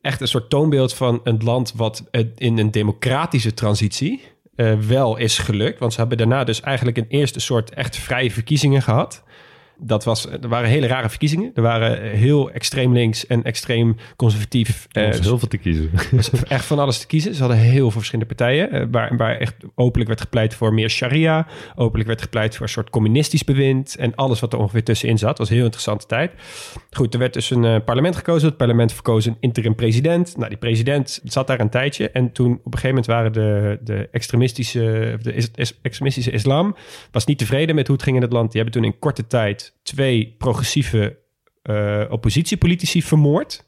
echt een soort toonbeeld van een land wat in een democratische transitie eh, wel is gelukt. Want ze hebben daarna dus eigenlijk een eerste soort echt vrije verkiezingen gehad. Dat was, er waren hele rare verkiezingen. Er waren heel extreem links en extreem conservatief. Er eh, is heel veel te kiezen. echt van alles te kiezen. Ze hadden heel veel verschillende partijen. eh, waar, waar echt openlijk werd gepleit voor meer sharia. Openlijk werd gepleit voor een soort communistisch bewind. En alles wat er ongeveer tussenin zat. was een heel interessante tijd. Goed, er werd dus een eh, parlement gekozen. Het parlement verkoos een interim president. Nou, die president zat daar een tijdje. En toen op een gegeven moment waren de, de extremistische, de is- is- extremistische islam... was niet tevreden met hoe het ging in het land. Die hebben toen in korte tijd twee progressieve eh, oppositiepolitici vermoord.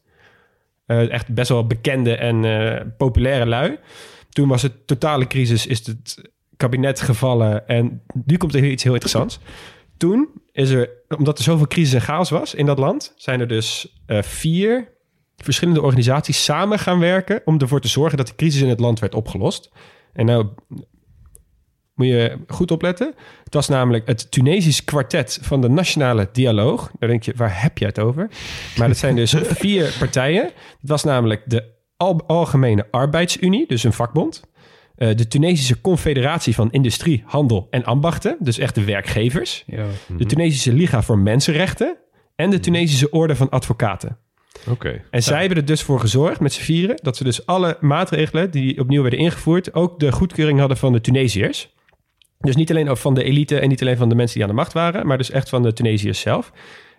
Eh, echt best wel bekende en eh, populaire lui. Toen was het totale crisis, is het kabinet gevallen. En nu komt er iets heel interessants. Toen is er, omdat er zoveel crisis en chaos was in dat land, zijn er dus vier verschillende organisaties samen gaan werken om ervoor te zorgen dat de crisis in het land werd opgelost. En nou moet je goed opletten. Het was namelijk het Tunesisch kwartet van de Nationale Dialoog. Daar denk je, waar heb je het over? Maar dat zijn dus vier partijen. Het was namelijk de Al- Algemene Arbeidsunie, dus een vakbond. Eh, de Tunesische Confederatie van Industrie, Handel en Ambachten, dus echt de werkgevers. De Tunesische Liga voor Mensenrechten en de Tunesische Orde van Advocaten. Oké. En zij hebben er dus voor gezorgd met z'n vieren dat ze dus alle maatregelen die opnieuw werden ingevoerd ook de goedkeuring hadden van de Tunesiërs. Dus niet alleen van de elite en niet alleen van de mensen die aan de macht waren, maar dus echt van de Tunesiërs zelf.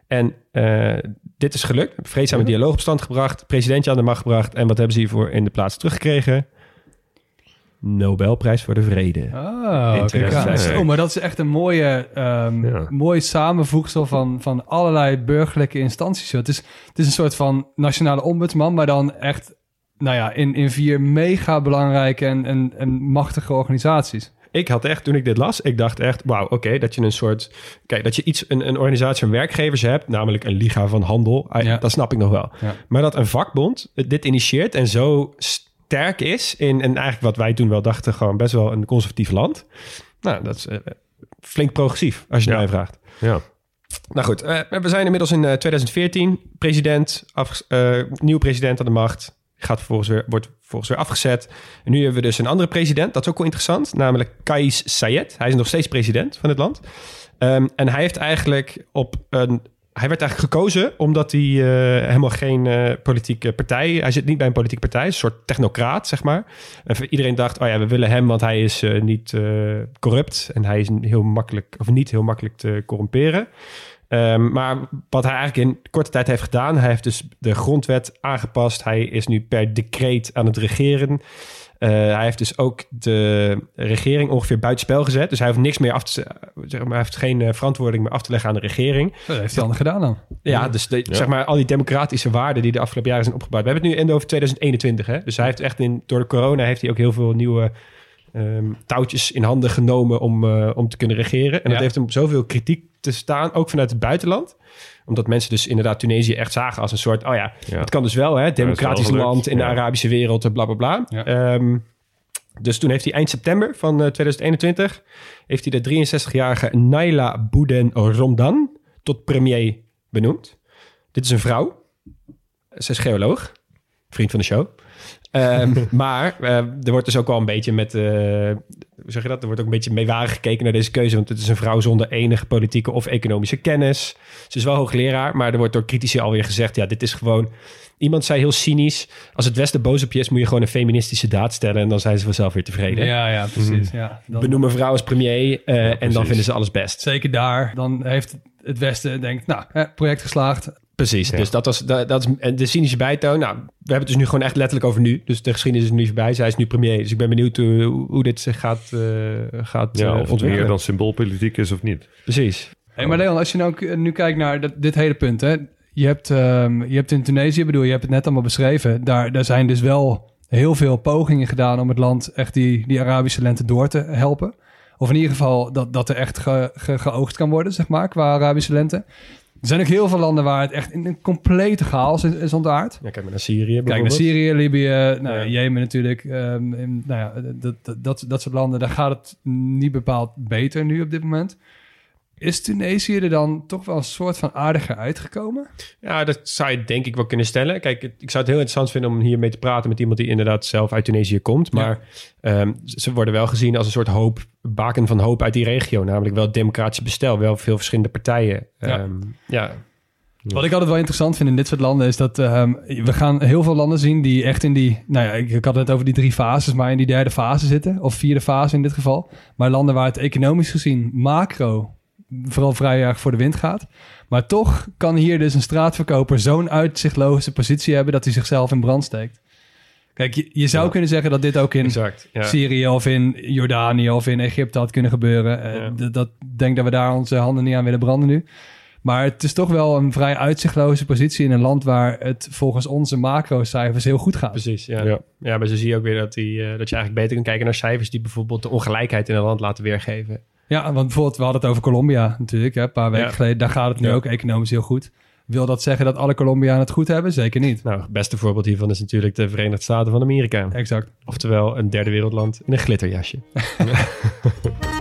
En eh, dit is gelukt. Vreedzame dialoog op stand gebracht, presidentje aan de macht gebracht. En wat hebben ze hiervoor in de plaats teruggekregen? Nobelprijs voor de Vrede. Ah, kijk aan. 2005. Oh, maar dat is echt een mooie, ehm Ja. mooie samenvoegsel van, van allerlei burgerlijke instanties. Het is, het is een soort van nationale ombudsman, maar dan echt nou ja, in, in vier mega belangrijke en, en, en machtige organisaties. Ik had echt, toen ik dit las, ik dacht echt, wauw, oké, dat je een soort, kijk, dat je iets, een, een organisatie van werkgevers hebt, namelijk een liga van handel, ah, Ja. dat snap ik nog wel. Ja. Maar dat een vakbond dit initieert en zo sterk is in, en eigenlijk wat wij toen wel dachten, gewoon best wel een conservatief land. Nou, dat is eh, flink progressief, als je Ja. mij vraagt. Ja. Nou goed, eh, we zijn inmiddels in eh, 2014. President, afge- eh, nieuwe president aan de macht. Gaat vervolgens weer, wordt vervolgens weer afgezet. En nu hebben we dus een andere president. Dat is ook wel interessant. Namelijk Kais Sayed. Hij is nog steeds president van het land. Ehm, en hij heeft eigenlijk op een... Hij werd eigenlijk gekozen omdat hij eh, helemaal geen eh, politieke partij... Hij zit niet bij een politieke partij. Een soort technocraat, zeg maar. En iedereen dacht, oh ja, we willen hem... want hij is eh, niet corrupt. En hij is heel makkelijk, of niet heel makkelijk te corrumperen. Ehm, maar wat hij eigenlijk in korte tijd heeft gedaan, hij heeft dus de grondwet aangepast. Hij is nu per decreet aan het regeren. Eh, hij heeft dus ook de regering ongeveer buitenspel gezet. Dus hij heeft niks meer af te, zeg maar, hij heeft geen eh, verantwoording meer af te leggen aan de regering. Dat heeft hij dan gedaan dan. Ja, dus de, zeg maar al die democratische waarden die de afgelopen jaren zijn opgebouwd. We hebben het nu in over 2021, hè? Dus hij heeft echt in door de corona heeft hij ook heel veel nieuwe ehm, touwtjes in handen genomen om, eh, om te kunnen regeren. En dat heeft hem zoveel kritiek te staan, ook vanuit het buitenland omdat mensen dus inderdaad Tunesië echt zagen als een soort... oh ja, het kan dus wel, hè? Democratisch land in de. Arabische wereld, en bla bla bla. Ehm, dus toen heeft hij eind september van eh, 2021... heeft hij de 63-jarige Naila Bouden Romdan tot premier benoemd. Dit is een vrouw. Ze is geoloog. Vriend van de show. Ehm, maar eh, er wordt dus ook wel een beetje met... eh, hoe zeg je dat? Er wordt ook een beetje meewarig gekeken naar deze keuze. Want het is een vrouw zonder enige politieke of economische kennis. Ze is wel hoogleraar, maar er wordt door critici alweer gezegd... ja, dit is gewoon... Iemand zei heel cynisch... als het Westen boos op je is... moet je gewoon een feministische daad stellen... en dan zijn ze vanzelf weer tevreden. Ja, ja, precies. Ja, dan, Benoem een vrouw als premier... eh, en dan vinden ze alles best. zeker daar. Dan heeft het Westen denkt, nou, project geslaagd. Precies, dus dat, was, dat, dat is en de cynische bijtoon. Nou, we hebben het dus nu gewoon echt letterlijk over nu. Dus de geschiedenis is nu voorbij. Zij is nu premier. Dus ik ben benieuwd hoe, hoe dit zich gaat, eh gaat Ja, eh, of het meer dan symboolpolitiek is of niet. Precies. Hey, maar Leon, als je nou, nu kijkt naar dat, dit hele punt, hè. Je hebt, ehm, je hebt in Tunesië, bedoel, je hebt het net allemaal beschreven. Daar, daar zijn dus wel heel veel pogingen gedaan om het land echt die, die Arabische lente door te helpen. Of in ieder geval dat, dat er echt ge, ge- geoogst kan worden, zeg maar, qua Arabische lente. Er zijn ook heel veel landen waar het echt in een complete chaos is, is ontaard. Ja, kijk maar naar Syrië Kijk naar. Syrië, Libië, nou, ja. Jemen natuurlijk. ehm, en, nou ja, dat, dat, dat, dat soort landen, daar gaat het niet bepaald beter nu op dit moment. Is Tunesië er dan toch wel een soort van aardiger uitgekomen? Ja, dat zou je denk ik wel kunnen stellen. Kijk, ik zou het heel interessant vinden om hiermee te praten met iemand die inderdaad zelf uit Tunesië komt. Maar ehm, ze worden wel gezien als een soort hoop, baken van hoop uit die regio. Namelijk wel het democratisch bestel, wel veel verschillende partijen. Ja. Ehm, ja. Wat ik altijd wel interessant vind in dit soort landen is dat ehm, we gaan heel veel landen zien die echt in die, nou ja, ik, ik had het net over die drie fases, maar in die derde fase zitten, of vierde fase in dit geval. Maar landen waar het economisch gezien macro vooral vrij erg voor de wind gaat. Maar toch kan hier dus een straatverkoper zo'n uitzichtloze positie hebben dat hij zichzelf in brand steekt. Kijk, je, je zou Ja. kunnen zeggen dat dit ook in Exact. Ja. Syrië of in Jordanië of in Egypte had kunnen gebeuren. Eh, dat denk dat we daar onze handen niet aan willen branden nu. Maar het is toch wel een vrij uitzichtloze positie in een land waar het volgens onze macrocijfers heel goed gaat. Precies, ja. Ja. ja. maar zo zie je ook weer dat, die, eh, dat je eigenlijk beter kan kijken naar cijfers die bijvoorbeeld de ongelijkheid in een land laten weergeven. Ja, want bijvoorbeeld, we hadden het over Colombia natuurlijk, hè, een paar weken Ja. geleden. Daar gaat het nu Ja. ook economisch heel goed. Wil dat zeggen dat alle Colombianen het goed hebben? Zeker niet. Nou, het beste voorbeeld hiervan is natuurlijk de Verenigde Staten van Amerika. Exact. Oftewel een derde wereldland in een glitterjasje.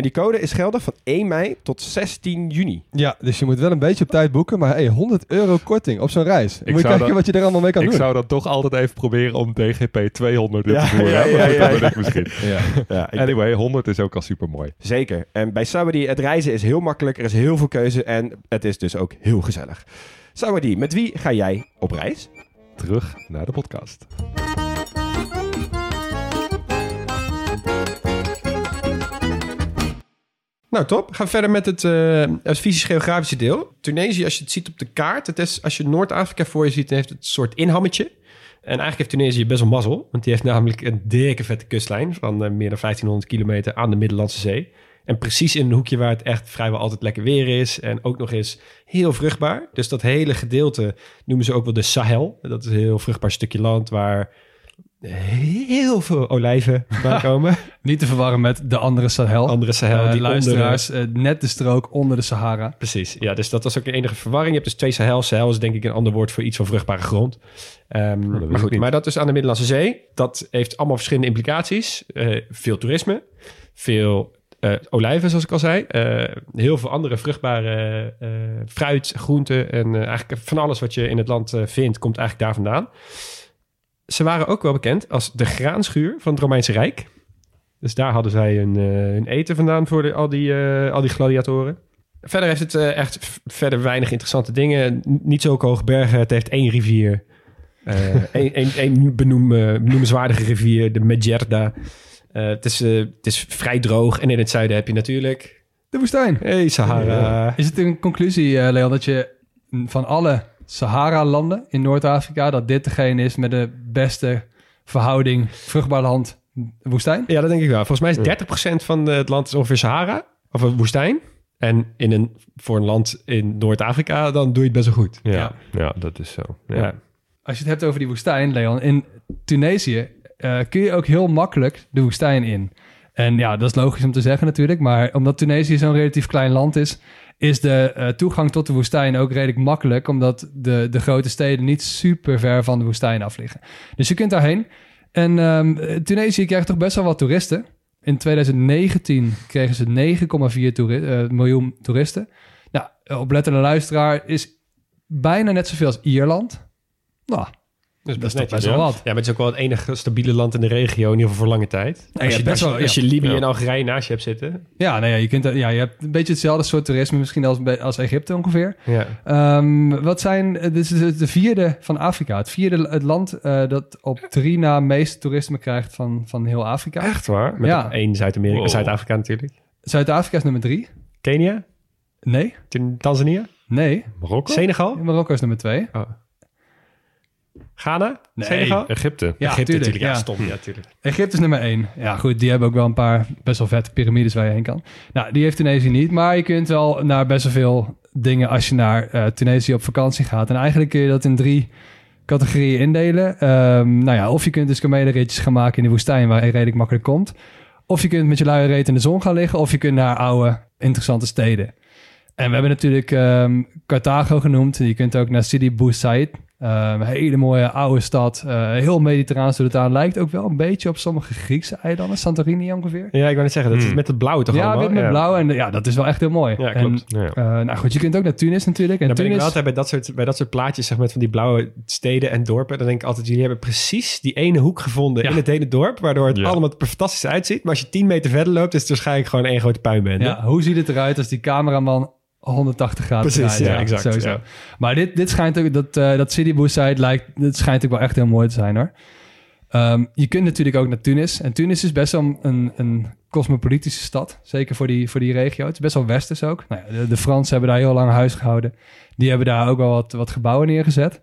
En die code is geldig van 1 mei tot 16 juni. Ja, dus je moet wel een beetje op tijd boeken, maar hey, 100 euro korting op zo'n reis. moet je zou kijken dat- wat je er allemaal mee kan ik doen. zou dan toch altijd even proberen om DGP 200 in Ja, te voeren. ja, dat ben ik misschien. Ja. Ja, ik- Anyway, 100 is ook al super mooi. Zeker. En bij Sawadee, het reizen is heel makkelijk. Er is heel veel keuze en het is dus ook heel gezellig. Sawadee, met wie ga jij op reis? Terug naar de podcast. Nou, top. Gaan we verder met het, eh, fysisch-geografische deel. Tunesië, als je het ziet op de kaart, het is, als je Noord-Afrika voor je ziet, heeft het een soort inhammetje. En eigenlijk heeft Tunesië best wel mazzel, want die heeft namelijk een dikke vette kustlijn van eh, meer dan 1500 kilometer aan de Middellandse Zee. En precies in een hoekje waar het echt vrijwel altijd lekker weer is en ook nog eens heel vruchtbaar. Dus dat hele gedeelte noemen ze ook wel de Sahel. Dat is een heel vruchtbaar stukje land waar heel veel olijven bij komen. Niet te verwarren met de andere Sahel. Andere Sahel, Eh, die onder- luisteraars, eh, net de strook onder de Sahara. Precies, ja, dus dat was ook de enige verwarring. Je hebt dus twee Sahel. Sahel is denk ik een ander woord voor iets van vruchtbare grond. Ehm, wist maar goed, niet. maar dat is aan de Middellandse Zee. Dat heeft allemaal verschillende implicaties. Eh, veel toerisme, veel eh, olijven, zoals ik al zei. Eh, heel veel andere vruchtbare eh, fruit, groenten en eigenlijk van alles wat je in het land vindt, komt eigenlijk daar vandaan. Ze waren ook wel bekend als de graanschuur van het Romeinse Rijk. Dus daar hadden zij hun, eh, hun eten vandaan voor de, al, die, eh, al die gladiatoren. Verder heeft het eh, echt verder weinig interessante dingen. Niet zulke hoge bergen. Het heeft één rivier. Één benoem, benoemenswaardige rivier, de Medjerda. Het, is, het is vrij droog. En in het zuiden heb je natuurlijk... De woestijn. Hey, Sahara. Is het een conclusie, eh, Leon, dat je van alle Sahara-landen in Noord-Afrika, dat dit degene is met de beste verhouding vruchtbaar land woestijn? Ja, dat denk ik wel. Volgens mij is 30% van het land is ongeveer Sahara. Of een woestijn. En in een, voor een land in Noord-Afrika, dan doe je het best wel goed. Ja, Ja. ja. dat is zo. Ja. Ja. Als je het hebt over die woestijn, Leon, in Tunesië eh, kun je ook heel makkelijk de woestijn in. En ja, dat is logisch om te zeggen natuurlijk, maar omdat Tunesië zo'n relatief klein land is, is de eh, toegang tot de woestijn ook redelijk makkelijk, omdat de, de grote steden niet super ver van de woestijn af liggen. Dus je kunt daarheen. En ehm, Tunesië krijgt toch best wel wat toeristen. In 2019 kregen ze 9,4 toeri- eh, miljoen toeristen. Nou, oplettende luisteraar is bijna net zoveel als Ierland. Nou, Dus dat is toch best wel wat. Ja, maar het is ook wel het enige stabiele land in de regio, in ieder geval voor lange tijd. Als, ja, je, best wel, als je Libië en Algerije naast je hebt zitten. Ja, nou ja, je, kunt, ja, je hebt een beetje hetzelfde soort toerisme misschien als, bij- als Egypte ongeveer. Ja. Ehm, wat zijn, dit is de de vierde van Afrika. Het vierde het land eh, dat op drie na meeste toerisme krijgt van, van heel Afrika. Echt waar? Met Ja. één Zuid-Amerika, Wow. Zuid-Afrika natuurlijk. Zuid-Afrika is nummer drie. Kenia? Nee, Tan- Tanzania? nee. Marokko? Senegal? Marokko is nummer twee. Ghana? Nee. Senegal? Egypte. Ja, Egypte tuurlijk, natuurlijk. Ja, stom. Ja, tuurlijk. Egypte is nummer één. Ja, goed, die hebben ook wel een paar best wel vette piramides waar je heen kan. Nou, die heeft Tunesië niet, maar je kunt wel naar best wel veel dingen als je naar eh, Tunesië op vakantie gaat. En eigenlijk kun je dat in drie categorieën indelen. Ehm, nou ja, of je kunt dus kamelenritjes gaan maken in de woestijn waar je redelijk makkelijk komt. Of je kunt met je luie reet in de zon gaan liggen. Of je kunt naar oude, interessante steden. En we hebben natuurlijk ehm, Carthago genoemd. Je kunt ook naar Sidi Bou Said. Ehm, een hele mooie oude stad. eh, heel mediterraans door het aan. Lijkt ook wel een beetje op sommige Griekse eilanden. Santorini ongeveer. Ja, ik wou net zeggen, dat is Hmm. met het blauw toch ja, allemaal? met blauw. En ja, dat is wel echt heel mooi. Ja, en, klopt. Ja. eh, nou goed, je kunt ook naar Tunis natuurlijk. En dan ben ik Tunis, wel altijd bij dat, soort, bij dat soort plaatjes, zeg maar, van die blauwe steden en dorpen. Dan denk ik altijd, jullie hebben precies die ene hoek gevonden Ja. in het hele dorp, waardoor het Ja. allemaal er fantastisch uitziet. Maar als je 10 meter verder loopt, is het waarschijnlijk gewoon één grote puinbende. ja, hoe ziet het eruit als die cameraman 180 graden Precies, ja, exact, Sowieso. ja. Maar dit, dit schijnt ook, dat, eh dat Sidi Bou Said lijkt, dit schijnt ook wel echt heel mooi te zijn hoor. Ehm, je kunt natuurlijk ook naar Tunis. En Tunis is best wel een, een cosmopolitische stad. Zeker voor die, voor die regio. Het is best wel westers ook. Nou ja, de, de Fransen hebben daar heel lang huis gehouden. Die hebben daar ook wel wat, wat gebouwen neergezet.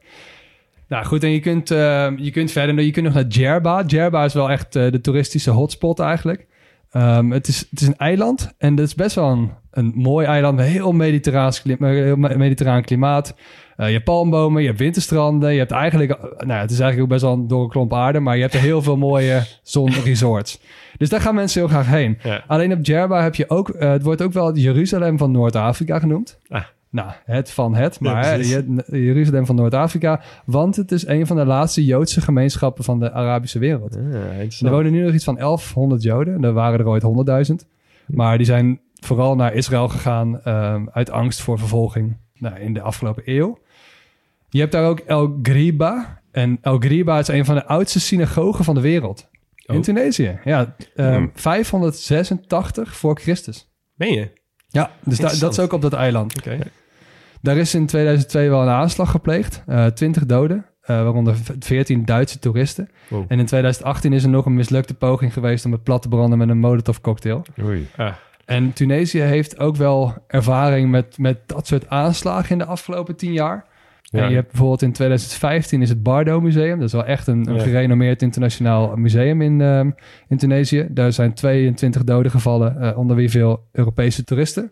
Nou goed, en je kunt, ehm, je kunt verder. Je kunt nog naar Djerba. Djerba is wel echt eh, de toeristische hotspot eigenlijk. Ehm, het, is, het is een eiland en het is best wel een, een mooi eiland met heel mediterraan klimaat. Eh, je hebt palmbomen, je hebt winterstranden, je hebt eigenlijk, eh, nou ja, het is eigenlijk ook best wel een door een klomp aarde, maar je hebt er heel veel mooie zonresorts. Dus daar gaan mensen heel graag heen. Ja. Alleen op Djerba heb je ook, eh, het wordt ook wel het Jeruzalem van Noord-Afrika genoemd. Ah. Nou, het van het, maar Jeruzalem van Noord-Afrika, want het is een van de laatste Joodse gemeenschappen van de Arabische wereld. Ja, Er interessant. wonen nu nog iets van 1100 Joden. Er waren er ooit 100.000. Maar die zijn vooral naar Israël gegaan ehm, uit angst voor vervolging nou, in de afgelopen eeuw. Je hebt daar ook El Griba. En El Griba is een van de oudste synagogen van de wereld. In Oh. Tunesië. Ja, ehm, Hmm. 586 voor Christus. Meen je? Ja, dus da- dat is ook op dat eiland. Oké. Daar is in 2002 wel een aanslag gepleegd. Eh 20 doden, eh, waaronder v- 14 Duitse toeristen. Wow. En in 2018 is er nog een mislukte poging geweest om het plat te branden met een molotov cocktail. Oei. Ah, En Tunesië heeft ook wel ervaring met, met dat soort aanslagen in de afgelopen 10 jaar. Ja. En je hebt bijvoorbeeld in 2015 is het Bardo Museum. Dat is wel echt een, een Ja. gerenommeerd internationaal museum in, ehm, in Tunesië. Daar zijn 22 doden gevallen, eh, onder wie veel Europese toeristen.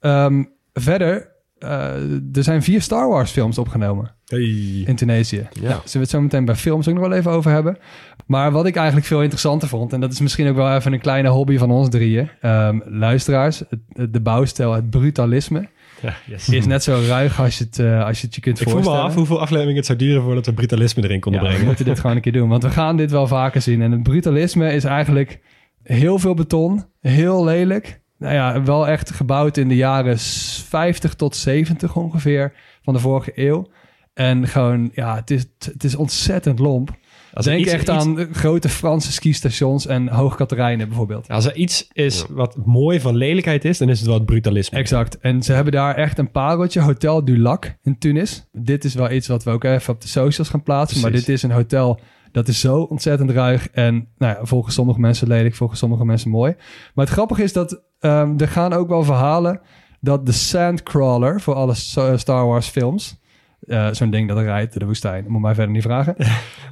Ehm, verder, eh, er zijn vier Star Wars films opgenomen hey. in Tunesië. Ja. Zullen we het zo meteen bij films ook nog wel even over hebben. Maar wat ik eigenlijk veel interessanter vond... en dat is misschien ook wel even een kleine hobby van ons drieën... ehm, luisteraars, het- de bouwstijl, het brutalisme... Ja, yes. is net zo ruig als je het, eh, als je, het je kunt Ik voel me voorstellen. af hoeveel afleveringen het zou duren voordat we brutalisme erin konden Ja, we brengen. moeten dit gewoon een keer doen. Want we gaan dit wel vaker zien. En het brutalisme is eigenlijk heel veel beton. Heel lelijk. Nou ja, wel echt gebouwd in de jaren 50 tot 70 ongeveer van de vorige eeuw. En gewoon, ja, het is, het is ontzettend lomp. Als Denk iets- echt iets- aan grote Franse skistations en Hoogkaterijnen bijvoorbeeld. Als er iets is wat mooi van lelijkheid is, dan is het wel het brutalisme. Exact. En ze hebben daar echt een pareltje, Hotel du Lac in Tunis. Dit is wel iets wat we ook even op de socials gaan plaatsen. Maar dit is een hotel dat is zo ontzettend ruig. En nou ja, volgens sommige mensen lelijk, volgens sommige mensen mooi. Maar het grappige is dat ehm, er gaan ook wel verhalen dat de Sandcrawler voor alle Star Wars films... eh, Zo'n ding dat er rijdt door de woestijn, moet mij verder niet vragen.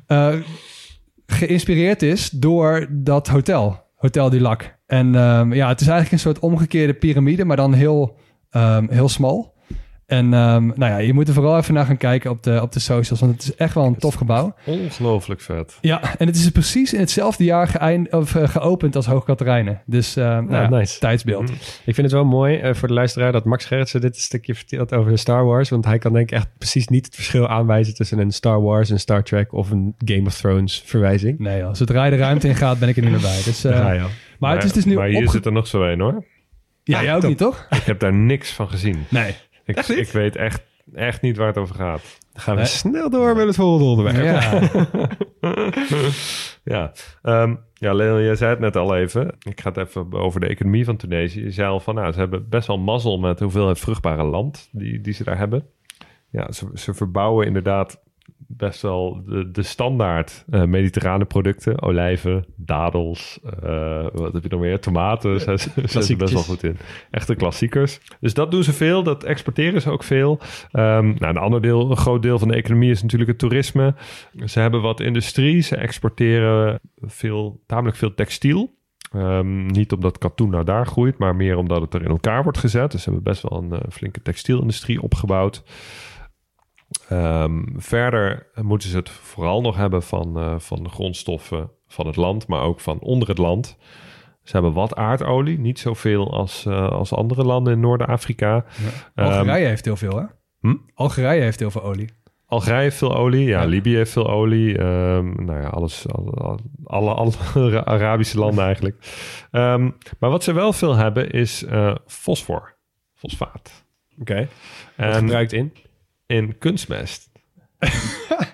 eh, geïnspireerd is door dat hotel, Hotel du Lac. En ehm, ja, het is eigenlijk een soort omgekeerde piramide, maar dan heel, ehm, heel smal. En ehm, nou ja, je moet er vooral even naar gaan kijken op de, op de socials, want het is echt wel een tof gebouw. Ongelooflijk vet. Ja, en het is precies in hetzelfde jaar geëind, of, eh, geopend als Hoog Katerijnen. Dus eh, nou ja, nice. tijdsbeeld. Ik vind het wel mooi eh, voor de luisteraar dat Max Gerritsen dit stukje vertelt over Star Wars. Want hij kan denk ik echt precies niet het verschil aanwijzen tussen een Star Wars, een Star Trek of een Game of Thrones verwijzing. Nee, als het rijden de ruimte in gaat, ben ik er niet meer bij. Dus, eh, je maar, het is dus nu Maar hier opge- zit er nog zo een hoor. Ja, jij ook niet, toch? Ik heb daar niks van gezien. Nee. Ik, ik weet echt, echt niet waar het over gaat. Dan gaan we Nee. snel door met het volgende onderwerp. Ja. ja, Ehm, ja, Leon, jij zei het net al even. Ik ga het even over de economie van Tunesië. Je zei al van, nou, ze hebben best wel mazzel met hoeveelheid vruchtbare land die, die ze daar hebben. Ja, ze, ze verbouwen inderdaad best wel de, de standaard eh, mediterrane producten. Olijven, dadels, eh, wat heb je nog meer? Tomaten, zijn ze best wel goed in. Echte klassiekers. Dus dat doen ze veel, dat exporteren ze ook veel. Ehm, nou, een ander deel, een groot deel van de economie is natuurlijk het toerisme. Ze hebben wat industrie, ze exporteren veel, tamelijk veel textiel. Ehm, niet omdat katoen nou daar groeit, maar meer omdat het er in elkaar wordt gezet. Dus ze hebben best wel een eh, flinke textielindustrie opgebouwd. Ehm, verder moeten ze het vooral nog hebben van, eh, van de grondstoffen van het land, maar ook van onder het land. Ze hebben wat aardolie, niet zoveel als, eh, als andere landen in Noord-Afrika. Ehm, Algerije heeft heel veel, hè? Hm? Algerije heeft heel veel olie. Algerije heeft veel olie, ja, Ja. Libië heeft veel olie. ehm, nou ja, alles, alle, alle, alle Arabische landen eigenlijk. Maar wat ze wel veel hebben is eh, fosfor, fosfaat. Oké. En gebruikt in? In kunstmest.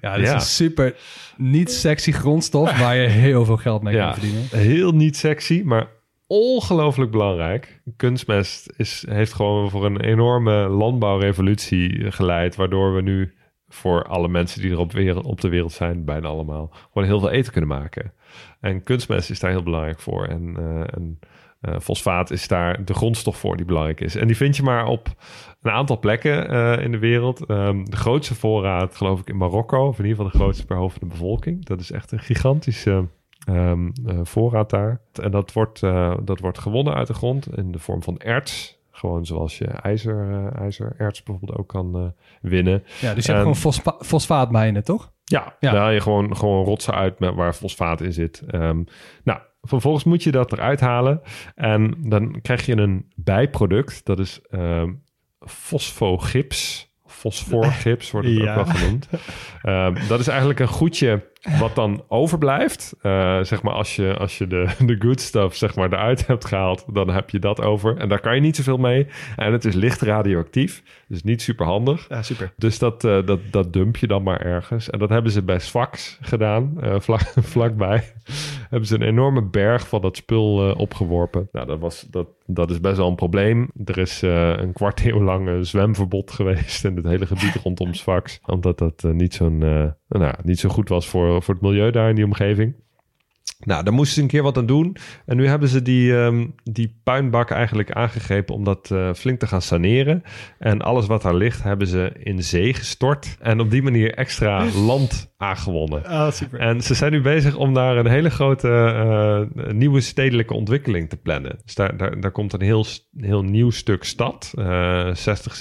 Ja, dit is Ja. een super niet sexy grondstof waar je heel veel geld mee Ja. kan verdienen. Heel niet sexy, maar ongelooflijk belangrijk. Kunstmest is, heeft gewoon voor een enorme landbouwrevolutie geleid, waardoor we nu voor alle mensen die er op, wereld, op de wereld zijn, bijna allemaal, gewoon heel veel eten kunnen maken. En kunstmest is daar heel belangrijk voor. En, eh, en eh, fosfaat is daar de grondstof voor die belangrijk is. En die vind je maar op een aantal plekken eh, in de wereld. Ehm, de grootste voorraad, geloof ik, in Marokko, of in ieder geval de grootste per hoofd van de bevolking. Dat is echt een gigantische ehm, eh, voorraad daar. En dat wordt, eh, dat wordt gewonnen uit de grond in de vorm van erts. Gewoon zoals je ijzer, eh, ijzererts bijvoorbeeld ook kan winnen. Ja, dus je En- hebt gewoon fosfa fosfaatmijnen, toch? Ja, Ja. daar haal je gewoon, gewoon rotsen uit met, waar fosfaat in zit. Ehm, nou, vervolgens moet je dat eruit halen. En dan krijg je een bijproduct. Dat is fosfogips. Fosforgips wordt het Ja. ook wel genoemd. Ehm, dat is eigenlijk een goedje wat dan overblijft. Eh, zeg maar als je, als je de, de good stuff zeg maar, eruit hebt gehaald, dan heb je dat over. En daar kan je niet zoveel mee. En het is licht radioactief. Dus niet super handig. Ja, super. Dus dat, eh, dat, dat dump je dan maar ergens. En dat hebben ze bij Sfax gedaan, eh, vlak, vlakbij. hebben ze een enorme berg van dat spul opgeworpen. Nou, dat, was, dat, dat is best wel een probleem. Er is een kwart eeuw lang een zwemverbod geweest in het hele gebied rondom Sfax. Omdat dat niet, zo'n, nou, niet zo goed was voor, voor het milieu daar in die omgeving. Nou, daar moesten ze een keer wat aan doen. En nu hebben ze die, ehm, die puinbak eigenlijk aangegrepen om dat eh, flink te gaan saneren. En alles wat daar ligt hebben ze in zee gestort. En op die manier extra land aangewonnen. Ah, super. En ze zijn nu bezig om daar een hele grote eh, nieuwe stedelijke ontwikkeling te plannen. Dus daar, daar, daar komt een heel, heel nieuw stuk stad. eh 60,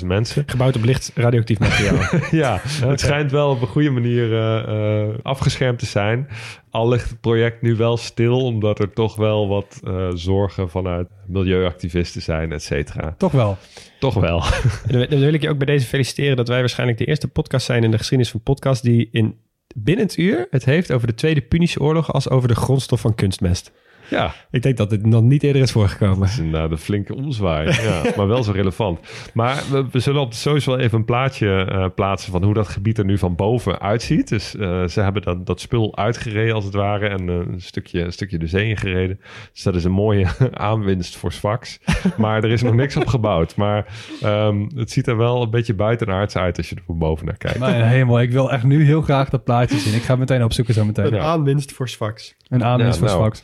70.000 mensen. Gebouwd op licht radioactief materiaal. ja, het schijnt wel op een goede manier eh, eh, afgeschermd te zijn. Al ligt het project nu wel stil, omdat er toch wel wat zorgen vanuit milieuactivisten zijn, et cetera. Toch wel. Toch wel. Dan dan wil ik je ook bij deze feliciteren dat wij waarschijnlijk de eerste podcast zijn in de geschiedenis van podcast die in binnen het uur het heeft over de Tweede Punische Oorlog als over de grondstof van kunstmest. Ja, Ik denk dat dit nog niet eerder is voorgekomen. dat is een flinke omzwaai. Ja, maar wel zo relevant. Maar we, we zullen op de social wel even een plaatje eh, plaatsen van hoe dat gebied er nu van boven uitziet. Dus eh, ze hebben dat, dat spul uitgereden als het ware en eh, een, stukje, een stukje de zee ingereden. Dus dat is een mooie aanwinst voor Sfax. Maar er is nog niks op gebouwd. Maar ehm, het ziet er wel een beetje buitenaards uit als je er van boven naar kijkt. Mijn hemel, ik wil echt nu heel graag dat plaatje zien. Ik ga meteen opzoeken zo meteen. Ja. aanwinst voor Sfax. Een aanwinst Ja, voor nou. Sfax.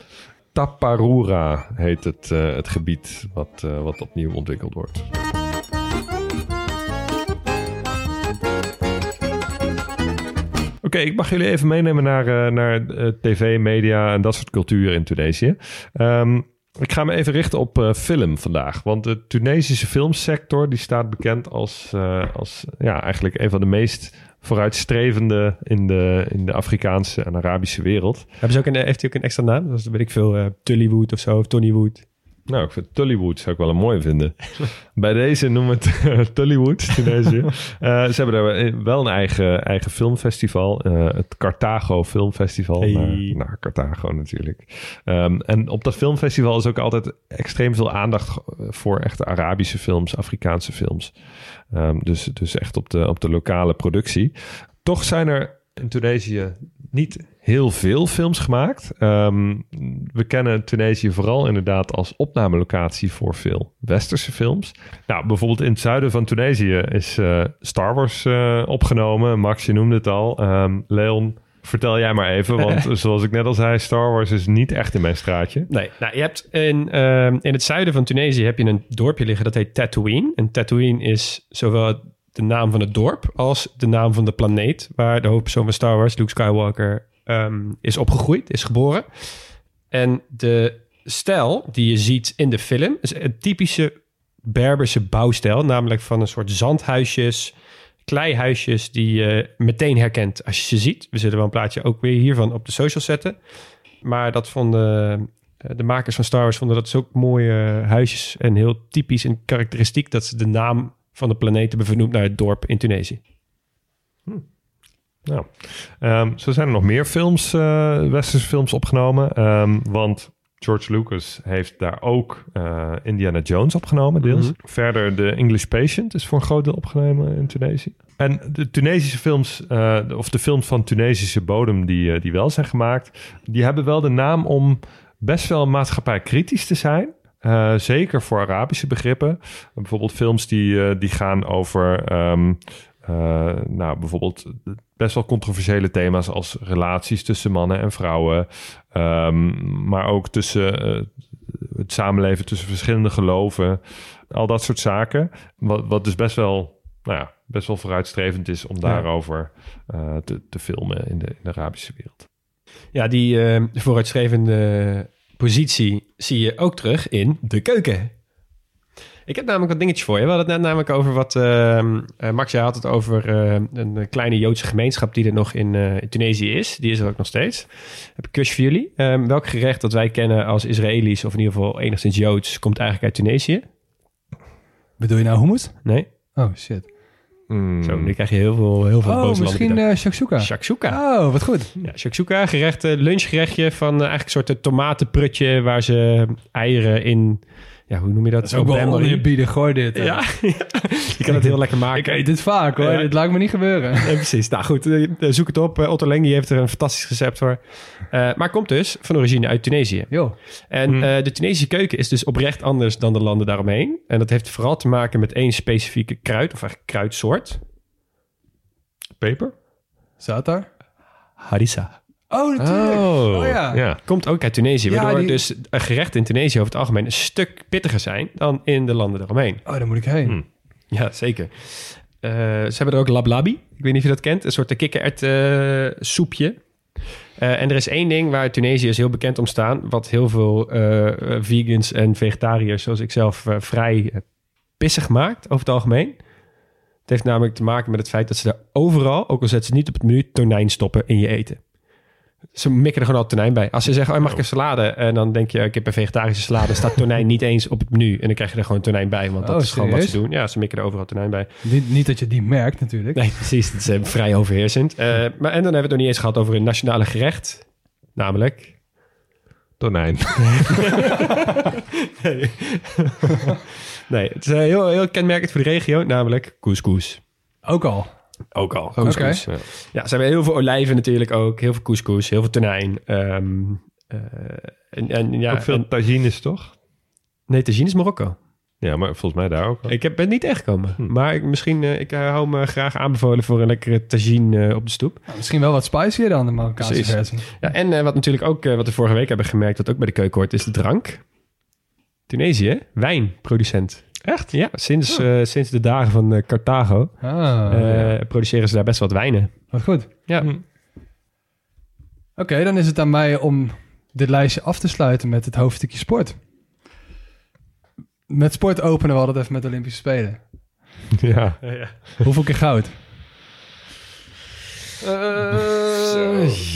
Taparura heet het, eh, het gebied wat, eh, wat opnieuw ontwikkeld wordt. Oké, ik mag jullie even meenemen naar, eh, naar tv, media en dat soort cultuur in Tunesië. Ehm, Ik ga me even richten op film vandaag. Want de Tunesische filmsector die staat bekend als, als ja, eigenlijk een van de meest vooruitstrevende in de, in de Afrikaanse en Arabische wereld. Hebben ze ook een, heeft hij ook een extra naam? Zoals weet ik veel, eh Tullywood of zo, of Tollywood. Nou, ik vind Tullywood zou ik wel een mooie vinden. Bij deze noemen we het eh, Tullywood, Tunesië. Eh, ze hebben daar wel een eigen, eigen filmfestival. eh, het Carthago Filmfestival. Hey. Naar, naar Carthago natuurlijk. Ehm, en op dat filmfestival is ook altijd extreem veel aandacht voor echte Arabische films, Afrikaanse films. Ehm, dus, dus echt op de, op de lokale productie. Toch zijn er in Tunesië niet heel veel films gemaakt. Ehm, we kennen Tunesië vooral inderdaad als opnamelocatie voor veel westerse films. Nou, bijvoorbeeld in het zuiden van Tunesië is eh, Star Wars eh, opgenomen. Max, je noemde het al. Ehm, Leon, vertel jij maar even. Want zoals ik net al zei, Star Wars is niet echt in mijn straatje. Nee, nou, je hebt in, ehm, in het zuiden van Tunesië heb je een dorpje liggen dat heet Tatooine. En Tatooine is zowel de naam van het dorp als de naam van de planeet waar de hoofdpersoon van Star Wars, Luke Skywalker, ehm, is opgegroeid, is geboren. En de stijl die je ziet in de film is een typische Berberse bouwstijl, namelijk van een soort zandhuisjes, kleihuisjes die je meteen herkent als je ze ziet. We zullen wel een plaatje ook weer hiervan op de social zetten. Maar dat vonden eh, de makers van Star Wars vonden dat zo mooie huisjes en heel typisch en karakteristiek dat ze de naam van de planeet hebben vernoemd naar het dorp in Tunesië. Nou, ehm, zo zijn er nog meer films, eh, westerse films opgenomen. Ehm, want George Lucas heeft daar ook eh, Indiana Jones opgenomen, deels. Verder The English Patient is voor een groot deel opgenomen in Tunesië. En de Tunesische films, eh, of de films van Tunesische bodem die, die wel zijn gemaakt, die hebben wel de naam om best wel maatschappij kritisch te zijn. Eh, zeker voor Arabische begrippen. Bijvoorbeeld films die, eh, die gaan over ehm, eh, nou, bijvoorbeeld best wel controversiële thema's als relaties tussen mannen en vrouwen. Ehm, maar ook tussen het samenleven tussen verschillende geloven. Al dat soort zaken. Wat, wat dus best wel, nou ja, best wel vooruitstrevend is om daarover te, te filmen in de, in de Arabische wereld. Ja, die vooruitstrevende positie zie je ook terug in de keuken. Ik heb namelijk wat dingetjes voor je. We hadden het net namelijk over wat... eh, Max, jij had het over eh, een eh, kleine Joodse gemeenschap die er nog in, in Tunesië is. Die is er ook nog steeds. Heb ik kusje voor jullie. Ehm, welk gerecht dat wij kennen als Israëli's... of in ieder geval enigszins Joods... komt eigenlijk uit Tunesië? Bedoel je nou hummus? Nee? Oh, shit. Zo, nu krijg je heel veel, heel veel Oh, boze misschien eh shakshuka. Shakshuka. Oh, wat goed. Ja, shakshuka, gerecht, eh, lunchgerechtje van eh, eigenlijk een soort tomatenprutje waar ze eieren in, ja, hoe noem je dat? Dat is ook wel gooi dit. Ja, je kan het heel lekker maken. Ik eet dit vaak hoor. Ja. Dit laat me niet gebeuren. Ja, precies. Nou goed, eh, zoek het op. Eh, Otto Leng die heeft er een fantastisch recept voor. Eh, maar komt dus van origine uit Tunesië. Yo. En Mm. eh, de Tunesische keuken is dus oprecht anders dan de landen daaromheen. En dat heeft vooral te maken met één specifieke kruid, of eigenlijk kruidsoort. Peper? Daar? Harissa. Oh, natuurlijk. Oh, Oh, ja. ja. Komt ook uit Tunesië, Ja, waardoor die- dus een gerecht in Tunesië over het algemeen een stuk pittiger zijn dan in de landen daaromheen. Oh, daar moet ik heen. Hm. Ja, zeker. Eh, ze hebben er ook lablabi. Ik weet niet of je dat kent. Een soort kikkerert eh, soepje. Eh, en er is één ding waar Tunesiërs heel bekend om staan... wat heel veel eh, vegans en vegetariërs zoals ik zelf eh, vrij pissig maakt over het algemeen. Het heeft namelijk te maken met het feit dat ze daar overal... ook al zetten ze niet op het menu, tonijn stoppen in je eten. Ze mikken er gewoon al tonijn bij. Als ze zeggen, oh, mag ik een salade? En dan denk je, ik heb een vegetarische salade. staat tonijn niet eens op het menu. En dan krijg je er gewoon tonijn bij. Want dat Oh, is gewoon wat ze doen. Ja, ze mikken er overal tonijn bij. Niet, niet dat je die merkt natuurlijk. Nee, precies. Dat is eh, vrij overheersend. Eh, maar, en dan hebben we het nog niet eens gehad over een nationale gerecht. Namelijk... Tonijn. nee. nee, het is eh, heel, heel kenmerkend voor de regio. Namelijk couscous. Ook al. Ook al. Couscous. Ja. ja, ze hebben heel veel olijven natuurlijk ook. Heel veel couscous, heel veel tonijn. Ehm, eh, en, en, ja, ook veel en- tagines, toch? nee, tagine is Marokko. Ja, maar volgens mij daar ook. Ik heb, ben niet echt gekomen. Hm. Maar ik, misschien, eh, ik eh, hou me graag aanbevolen voor een lekkere tagine op de stoep. Nou, misschien wel wat spicier dan de Marokkaanse Precies. versie. Ja, en wat natuurlijk ook, wat we vorige week hebben gemerkt, wat ook bij de keuken hoort, is de drank. Tunesië, wijnproducent. Echt? Ja, sinds, eh, sinds de dagen van eh, Carthago Ah, eh, produceren ze daar best wat wijnen. wat goed. Ja, Hm. Oké, dan is het aan mij om dit lijstje af te sluiten met het hoofdstukje sport. met sport openen we altijd even met de Olympische Spelen. Ja. Hoeveel keer goud?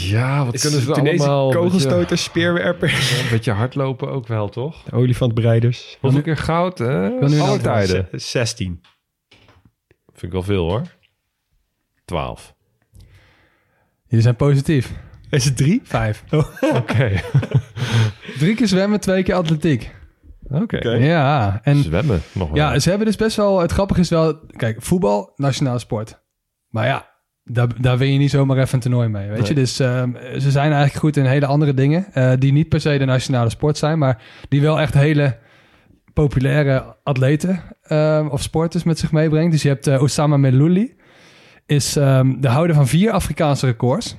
Ja, wat kunnen ze allemaal? Een beetje, kogelstoters, speerwerpers, een beetje hardlopen ook wel, toch? olifantbereiders. Hoeveel keer goud, hè? Alle tijden. 16. Vind ik wel veel, hoor. 12. Jullie zijn positief. Is het drie? Vijf. Oké. Drie keer zwemmen, twee keer atletiek. Oké. Oké. Ja, en Zwemmen nog wel. ja, ze hebben dus best wel... Het grappige is wel... Kijk, voetbal, nationale sport. Maar ja, daar, daar win je niet zomaar even een toernooi mee, weet je. Dus ehm, ze zijn eigenlijk goed in hele andere dingen... eh, die niet per se de nationale sport zijn... maar die wel echt hele populaire atleten ehm, of sporters met zich meebrengt. Dus je hebt eh, Osama Melouli... is ehm, de houder van vier Afrikaanse records.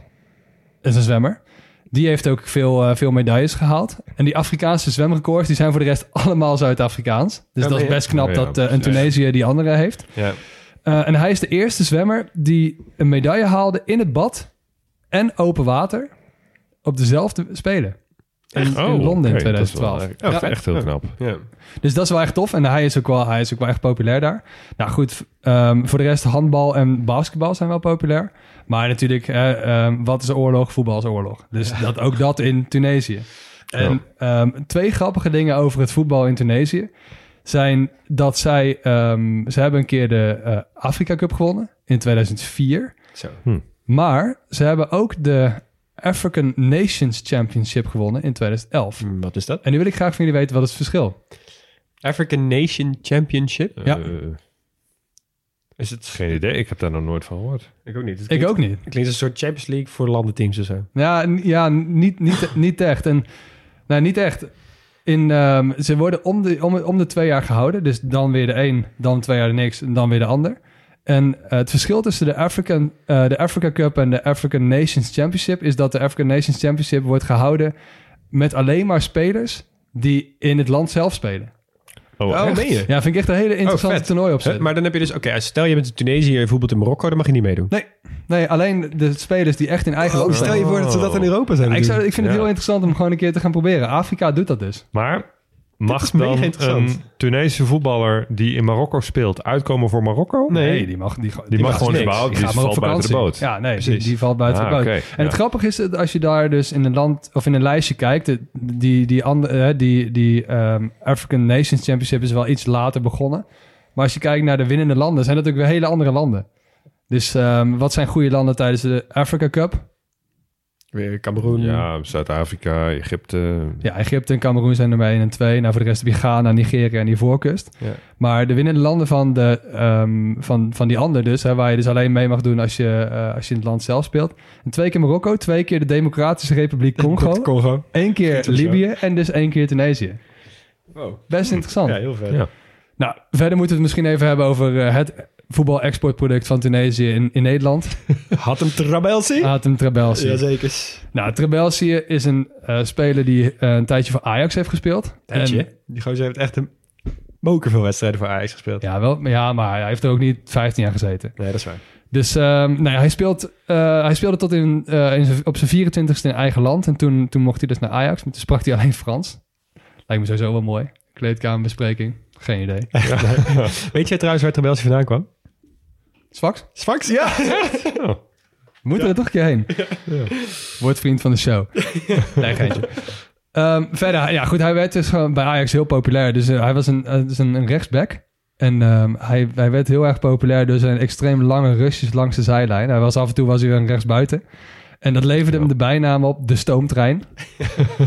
is een zwemmer. Die heeft ook veel, eh, veel medailles gehaald. En die Afrikaanse zwemrecords die zijn voor de rest allemaal Zuid-Afrikaans. Dus Ja, dat is best knap ja, dat een. Tunesië die andere heeft. Ja. Eh, en hij is de eerste zwemmer die een medaille haalde in het bad en open water op dezelfde spelen. In, Oh, in Londen in dat is wel 2012. echt- Oh, Ja. vet. Echt heel knap. Ja. Dus dat is wel echt tof. En hij is ook wel, hij is ook wel echt populair daar. Nou goed, ehm, voor de rest handbal en basketbal zijn wel populair. Maar natuurlijk, eh, ehm, wat is oorlog? Voetbal is oorlog. Dus dat, ook dat in Tunesië. En ehm, twee grappige dingen over het voetbal in Tunesië zijn dat zij, ehm, ze hebben een keer de eh, Afrika Cup gewonnen in 2004. Zo. Maar ze hebben ook de African Nations Championship gewonnen in 2011. Hm, Wat is dat? En nu wil ik graag van jullie weten wat is het verschil. African Nation Championship. Ja. Eh, Is het... geen idee. Ik heb daar nog nooit van gehoord. Ik ook niet. Het Ik ook niet. Het klinkt een soort Champions League voor landenteams of zo. Ja, ja niet, niet, niet echt. En, nou, niet echt. In, ehm, ze worden om de, om, de twee jaar gehouden. Dus dan weer de een, dan twee jaar de niks en dan weer de ander. En eh, het verschil tussen de, African, eh, de Africa Cup en de African Nations Championship... is dat de African Nations Championship wordt gehouden met alleen maar spelers... die in het land zelf spelen. Oh, Oh, echt? meen je? Ja, vind ik echt een hele interessante vet. toernooi opzet. Maar dan heb je dus... Oké, stel je bent in Tunesië en je voetbalt in Marokko, dan mag je niet meedoen. Nee, nee, alleen de spelers die echt in eigen Oh, land stel spelen. je voor dat ze dat in Europa zijn. Ja, ik, zou, ik vind het heel interessant om gewoon een keer te gaan proberen. Afrika doet dat dus. Maar mag dan interessant. een Tunesische voetballer die in Marokko speelt uitkomen voor Marokko? Nee. die mag, die, Die, mag gewoon niks. überhaupt, die, valt buiten de boot. Ja, nee, die, Precies. die valt buiten Ah, de boot. En ja. het grappige is dat als je daar dus in een land of in een lijstje kijkt, de- die, die, andere, eh, die, die ehm, African Nations Championship is wel iets later begonnen. Maar als je kijkt naar de winnende landen, zijn dat ook weer hele andere landen. Dus ehm, wat zijn goede landen tijdens de Africa Cup? Weer Cameroen. Ja, Zuid-Afrika, Egypte. Ja, Egypte en Cameroen zijn nummer 1 en 2. Nou, voor de rest heb je Ghana, Nigeria en Ivoorkust. Ja. Maar de winnende landen van, de, ehm, van, van die ander dus, hè, waar je dus alleen mee mag doen als je, eh, als je in het land zelf speelt. En twee keer Marokko, twee keer de Democratische Republiek Congo, Congo. één keer zo. Libië en dus één keer Tunesië. Wow. Best interessant. Ja, heel vet. Ja. Nou, verder moeten we het misschien even hebben over eh, het voetbal-exportproduct van Tunesië in, in Nederland. Had hem Trabelsi? Atem Trabelsi. Jazeker. Nou, Trabelsi is een eh, speler die eh, een tijdje voor Ajax heeft gespeeld. Tijdje. En- Die gozer heeft echt een moker veel wedstrijden voor Ajax gespeeld. Ja, wel, ja, maar hij heeft er ook niet 15 jaar gezeten. Nee, dat is waar. Dus ehm, nou ja, hij, speelt, eh, hij speelde tot in, op zijn 24ste in eigen land. En toen, toen mocht hij dus naar Ajax. Maar toen sprak hij alleen Frans. Lijkt me sowieso wel mooi. Kleedkamerbespreking. Geen idee. Weet jij trouwens waar Trabelsi vandaan kwam? Sfax? Sfax? Ja. We moeten er toch een keer heen. Wordt vriend van de show. nee, geintje. Ehm, verder, ja goed, hij werd dus gewoon bij Ajax heel populair. Dus eh, hij was een, eh, dus een, een rechtsback. En ehm, hij, hij werd heel erg populair door zijn extreem lange rustjes langs de zijlijn. Hij was af en toe was hij weer een rechtsbuiten. En dat leverde hem de bijnaam op de stoomtrein.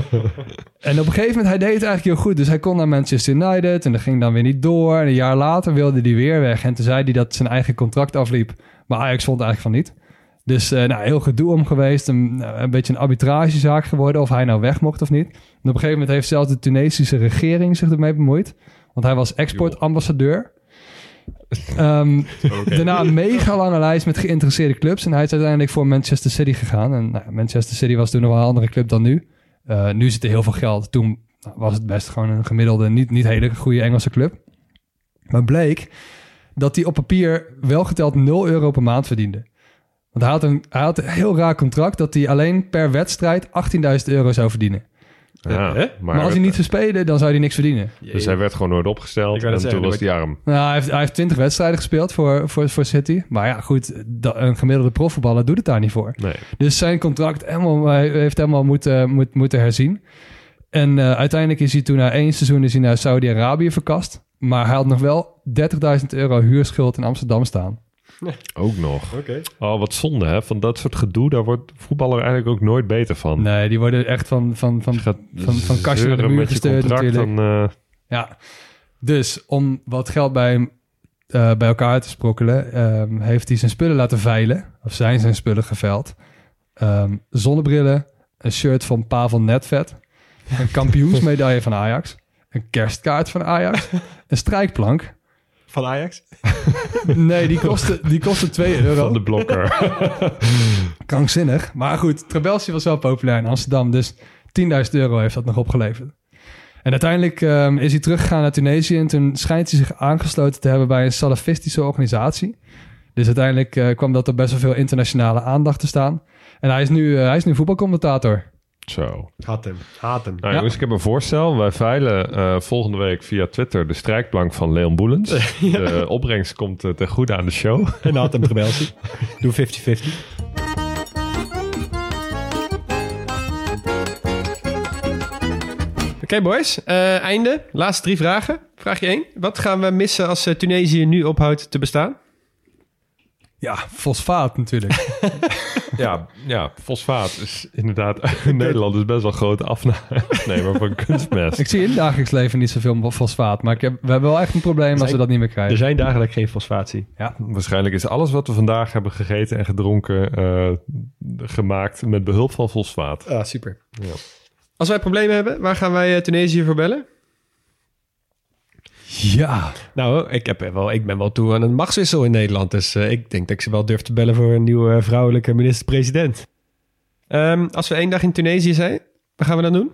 en op een gegeven moment, hij deed het eigenlijk heel goed. Dus hij kon naar Manchester United en dat ging dan weer niet door. En een jaar later wilde hij weer weg. En toen zei hij dat zijn eigen contract afliep. Maar Ajax vond eigenlijk van niet. Dus eh, nou, heel gedoe om geweest. Een, nou, een beetje een arbitragezaak geworden of hij nou weg mocht of niet. En op een gegeven moment heeft zelfs de Tunesische regering zich ermee bemoeid. Want hij was exportambassadeur. Ehm, Daarna een mega lange lijst met geïnteresseerde clubs. En hij is uiteindelijk voor Manchester City gegaan. En nou, Manchester City was toen nog wel een andere club dan nu. Eh, nu zit er heel veel geld. Toen nou, was het best gewoon een gemiddelde, niet, niet hele goede Engelse club. Maar bleek dat hij op papier wel geteld 0 euro per maand verdiende. Want hij had, een, hij had een heel raar contract dat hij alleen per wedstrijd 18.000 euro zou verdienen. Ja, Hè? Maar, als hij niet zou spelen, dan zou hij niks verdienen. Dus hij werd gewoon nooit opgesteld en toen was hij arm. Nou, hij heeft, hij heeft 20 wedstrijden gespeeld voor, voor, voor City. Maar ja, goed, da- een gemiddelde profvoetballer doet het daar niet voor. Nee. Dus zijn contract helemaal, hij heeft helemaal moeten, moet, moeten herzien. En eh, uiteindelijk is hij toen na één seizoen is hij naar Saudi-Arabië verkast. Maar hij had nog wel 30.000 euro huurschuld in Amsterdam staan. Ook nog. Oké. Oh, wat zonde hè. Van dat soort gedoe, daar wordt voetballer eigenlijk ook nooit beter van. Nee, die worden echt van, van, van, gaat van, van kastje naar de muur contract, natuurlijk. dan, eh, Ja, dus om wat geld bij hem eh, bij elkaar te sprokkelen, ehm, heeft hij zijn spullen laten veilen. Of zijn zijn spullen geveild. Ehm, zonnebrillen, een shirt van Pavel Netvet, een kampioensmedaille van Ajax, een kerstkaart van Ajax, een strijkplank. Van Ajax? Nee, die kostte, die kostte 2 euro. van de blokker. Krankzinnig. Maar goed, Trabelsi was wel populair in Amsterdam. Dus 10.000 euro heeft dat nog opgeleverd. En uiteindelijk ehm, is hij teruggegaan naar Tunesië. En toen schijnt hij zich aangesloten te hebben bij een salafistische organisatie. Dus uiteindelijk eh, kwam dat er best wel veel internationale aandacht te staan. En hij is nu, eh, hij is nu voetbalcommentator. Zo. Haat hem. Haat hem. Nou, Ja. jongens, ik heb een voorstel. Wij veilen eh, volgende week via Twitter de strijkplank van Leon Boelens. De opbrengst komt eh, ten goede aan de show. En haat hem gebeld. Doe 50-50. Oké boys, Eh, einde. Laatste drie vragen. Vraagje 1. Wat gaan we missen als Tunesië nu ophoudt te bestaan? Ja, fosfaat natuurlijk. Ja, ja, fosfaat is inderdaad in Nederland is best wel een grote afnemer van kunstmest. ik zie in het dagelijks leven niet zoveel fosfaat. Maar ik heb, we hebben wel echt een probleem als we dat niet meer Er krijgen. zijn dagelijks geen fosfatie. Waarschijnlijk is alles wat we vandaag hebben gegeten en gedronken eh, gemaakt met behulp van fosfaat. Ah, super. Als wij problemen hebben, waar gaan wij eh, Tunesië voor bellen? Ja, Nou, ik, heb wel, ik ben wel toe aan een machtswissel in Nederland. Dus eh, ik denk dat ik ze wel durf te bellen voor een nieuwe vrouwelijke minister-president. Ehm, als we één dag in Tunesië zijn, wat gaan we dan doen?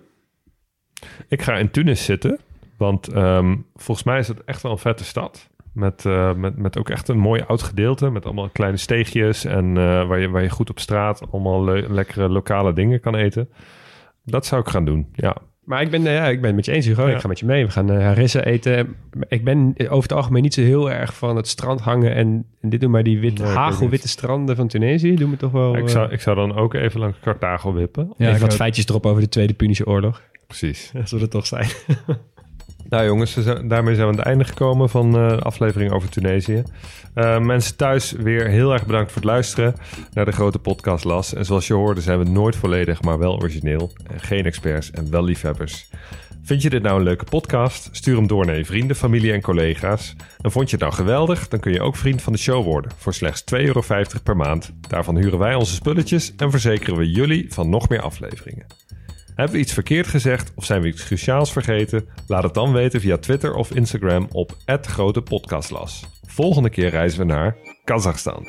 Ik ga in Tunis zitten, want ehm, volgens mij is het echt wel een vette stad. Met, eh, met, met ook echt een mooi oud gedeelte. Met allemaal kleine steegjes en eh, waar, je, waar je goed op straat allemaal le- lekkere lokale dingen kan eten. Dat zou ik gaan doen, ja. Maar ik ben, eh, ja, ik ben het met je eens, Hugo. Ja. Ik ga met je mee. We gaan uh, harissa eten. Ik ben eh, over het algemeen niet zo heel erg van het strand hangen. En, en dit doen maar die wit, Nee, hagelwitte stranden van Tunesië. Doen we toch wel... ik, eh, zou, ik zou dan ook even langs Carthago wippen. ja even ik wat ook. feitjes erop over de Tweede Punische Oorlog. Precies. Dat zullen het toch zijn. Nou jongens, daarmee zijn we aan het einde gekomen van eh, de aflevering over Tunesië. Eh, mensen thuis, weer heel erg bedankt voor het luisteren naar de grote podcast Las. En zoals je hoorde zijn we nooit volledig, maar wel origineel. En geen experts en wel liefhebbers. Vind je dit nou een leuke podcast? Stuur hem door naar je vrienden, familie en collega's. En vond je het nou geweldig? Dan kun je ook vriend van de show worden voor slechts 2,50 euro per maand. Daarvan huren wij onze spulletjes en verzekeren we jullie van nog meer afleveringen. Hebben we iets verkeerd gezegd of zijn we iets cruciaals vergeten? Laat het dan weten via Twitter of Instagram op @grotepodcastlas. Volgende keer reizen we naar Kazachstan.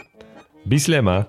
Bislema.